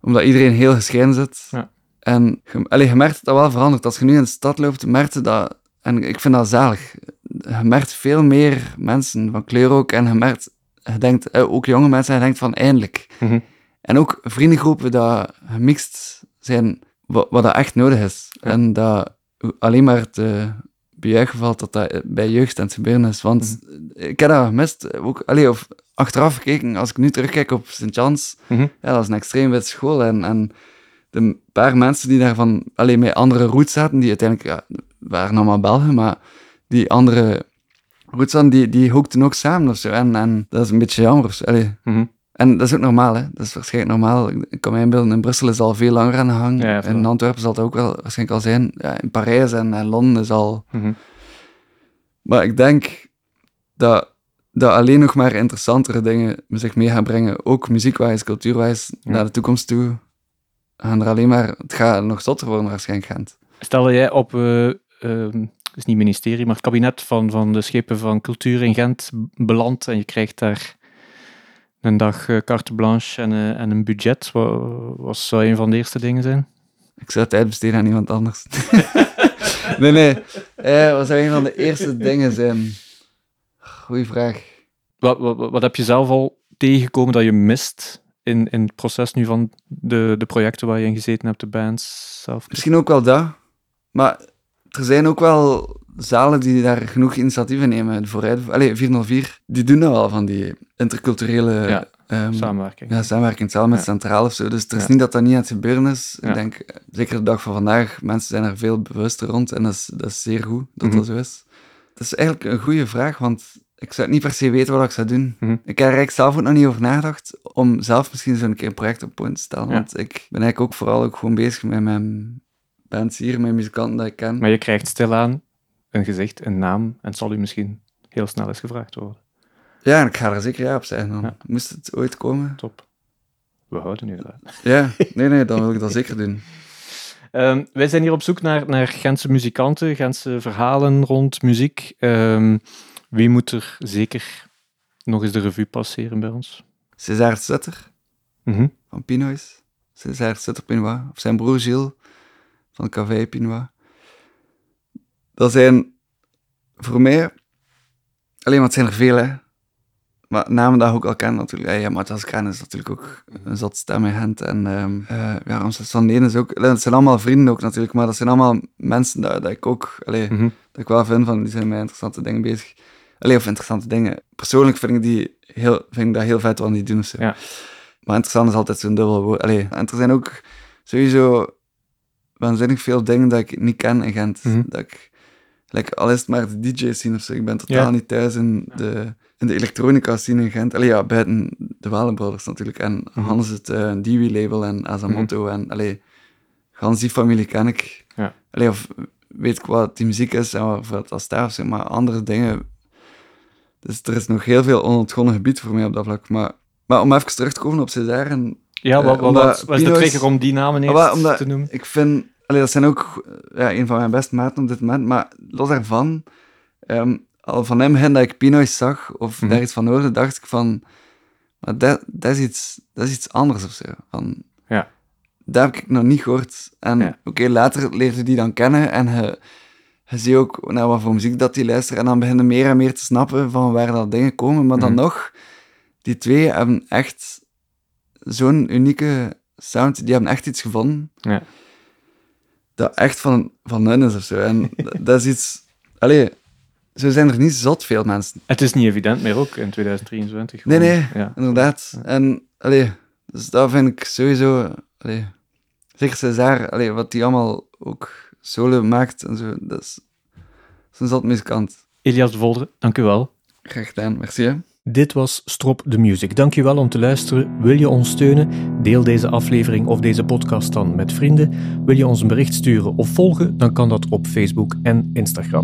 Omdat iedereen heel gescheiden zit. Ja. En je, allee, je merkt dat dat wel verandert. Als je nu in de stad loopt, merk je dat... En ik vind dat zalig. Je merkt veel meer mensen van kleur ook. En je merkt... Je denkt, eh, ook jonge mensen, je denkt van eindelijk. Mhm. En ook vriendengroepen dat gemixt zijn, wat, wat dat echt nodig is. Ja. En dat alleen maar te bejuichen valt dat dat bij jeugd aan het gebeuren is. Want ik heb dat gemist. Ook, allee, of achteraf gekeken, als ik nu terugkijk op Sint-Jans, Mhm. ja, dat is een extreem wit school. En, en de paar mensen die daarvan alleen met andere roots zaten, die uiteindelijk ja, waren allemaal Belgen, maar die andere roots hadden, die, die hoekten ook samen of zo. En, en dat is een beetje jammer. Mhm. en dat is ook normaal, hè. Dat is waarschijnlijk normaal. Ik kan me inbeelden, in Brussel is het al veel langer aan de gang. Ja, in. Antwerpen zal het ook wel waarschijnlijk al zijn. Ja, in Parijs en, en Londen is al... Mhm. Maar ik denk dat, dat alleen nog maar interessantere dingen met zich mee gaan brengen. Ook muziekwijs, cultuurwijs, Ja. naar de toekomst toe. Gaan er alleen maar... Het gaat nog zotter worden waarschijnlijk, Gent. Stel dat jij op, eh ehm, het is niet ministerie, maar het kabinet van, van de schepen van cultuur in Gent belandt en je krijgt daar een dag eh, carte blanche en, eh, en een budget. Wat, wat zou een van de eerste dingen zijn? Ik zou tijd besteden aan iemand anders. nee, nee. Eh, wat zou een van de eerste dingen zijn? Goeie vraag. Wat, wat, wat heb je zelf al tegengekomen dat je mist in, in het proces nu van de, de projecten waar je in gezeten hebt, de bands zelf? Misschien ook wel dat. Maar er zijn ook wel zalen die daar genoeg initiatieven nemen. Vooruit, allez, 404, die doen dat wel van die interculturele Ja, ehm, Samenwerking. ja, samenwerking, zelf met Ja. Centraal of zo. Dus het is Ja. niet dat dat niet aan het gebeuren is. Ik denk, zeker de dag van vandaag, mensen zijn er veel bewuster rond. En dat is, dat is zeer goed dat Mhm. dat zo is. Het is eigenlijk een goede vraag, want ik zou niet per se weten wat ik zou doen. Mhm. Ik heb er eigenlijk zelf ook nog niet over nagedacht om zelf misschien zo'n keer een project op te stellen. Ja. Want ik ben eigenlijk ook vooral ook gewoon bezig met mijn bands hier, met muzikanten die ik ken. Maar je krijgt stilaan een gezicht, een naam en zal u misschien heel snel eens gevraagd worden. Ja, en ik ga er zeker ja op zeggen dan. Ja. Moest het ooit komen? Top. We houden nu eruit. Ja, nee, nee, dan wil ik dat zeker doen. Ehm, wij zijn hier op zoek naar, naar Gentse muzikanten, Gentse verhalen rond muziek. Ehm, wie moet er zeker nog eens de revue passeren bij ons? César Sutter Mhm. van Pinois. César Sutter Pinois. Of zijn broer Gilles van Café Pinois. Dat zijn voor mij... Alleen maar het zijn er veel, hè. Maar namen dat ook al ken natuurlijk. Ja, Matthias Kraan is natuurlijk ook een zot stem in Gent. En um, uh, ja, Ramses van Deen is ook... Dat zijn allemaal vrienden ook natuurlijk, maar dat zijn allemaal mensen dat, dat ik ook... Allee, Mhm. dat ik wel vind van, die zijn met interessante dingen bezig. Allee, of interessante dingen. Persoonlijk vind ik, die heel, vind ik dat heel vet wat die doen. of Zo. Ja. Maar interessant is altijd zo'n dubbel woord. Allee, en er zijn ook sowieso waanzinnig veel dingen dat ik niet ken in Gent. Mhm. Dat ik, like, al is het maar de DJ scene of zo. Ik ben totaal Ja. niet thuis in de, in de elektronica scene in Gent. Allee, ja, buiten de Wallen Brothers natuurlijk. En Mhm. Hans het uh, Dewey-label en Asamoto. En allee, gans die familie ken ik. Ja. Allee, of weet ik wat die muziek is en wat dat staat maar andere dingen... Dus er is nog heel veel onontgonnen gebied voor mij op dat vlak. Maar, maar om even terug te komen op César en Ja, wat, Eh, wat, wat was de trigger om die namen eerst Ah, omdat te noemen? ik vind, allee, dat zijn ook eh, ja, een van mijn beste maten op dit moment, maar los daarvan, ehm, al van hem begin dat ik Pinoy zag, of Mhm. daar iets van hoorde, dacht ik van, maar dat, dat, is, iets, dat is iets anders of zo. Van, Ja. Dat heb ik nog niet gehoord. En Ja. oké, later leerde die dan kennen en je, je ziet ook naar wat voor muziek dat die luistert en dan begin je meer en meer te snappen van waar dat dingen komen, maar dan Mhm. nog, die twee hebben echt zo'n unieke sound, die hebben echt iets gevonden Ja. dat echt van, van hun is of zo. En dat- is iets... Allee, zo zijn er niet zot veel mensen. Het is niet evident meer ook in 2023. Nee, nee, Ja. inderdaad. En, allee, dus dat vind ik sowieso... Allee, zeker César, allee, wat die allemaal ook solo maakt en zo, dat is, dat is muzikant. Elias de Volderen, dank u wel. Graag gedaan, merci hè. Dit was Strop the Music. Dankjewel om te luisteren. Wil je ons steunen? Deel deze aflevering of deze podcast dan met vrienden. Wil je ons een bericht sturen of volgen? Dan kan dat op Facebook en Instagram.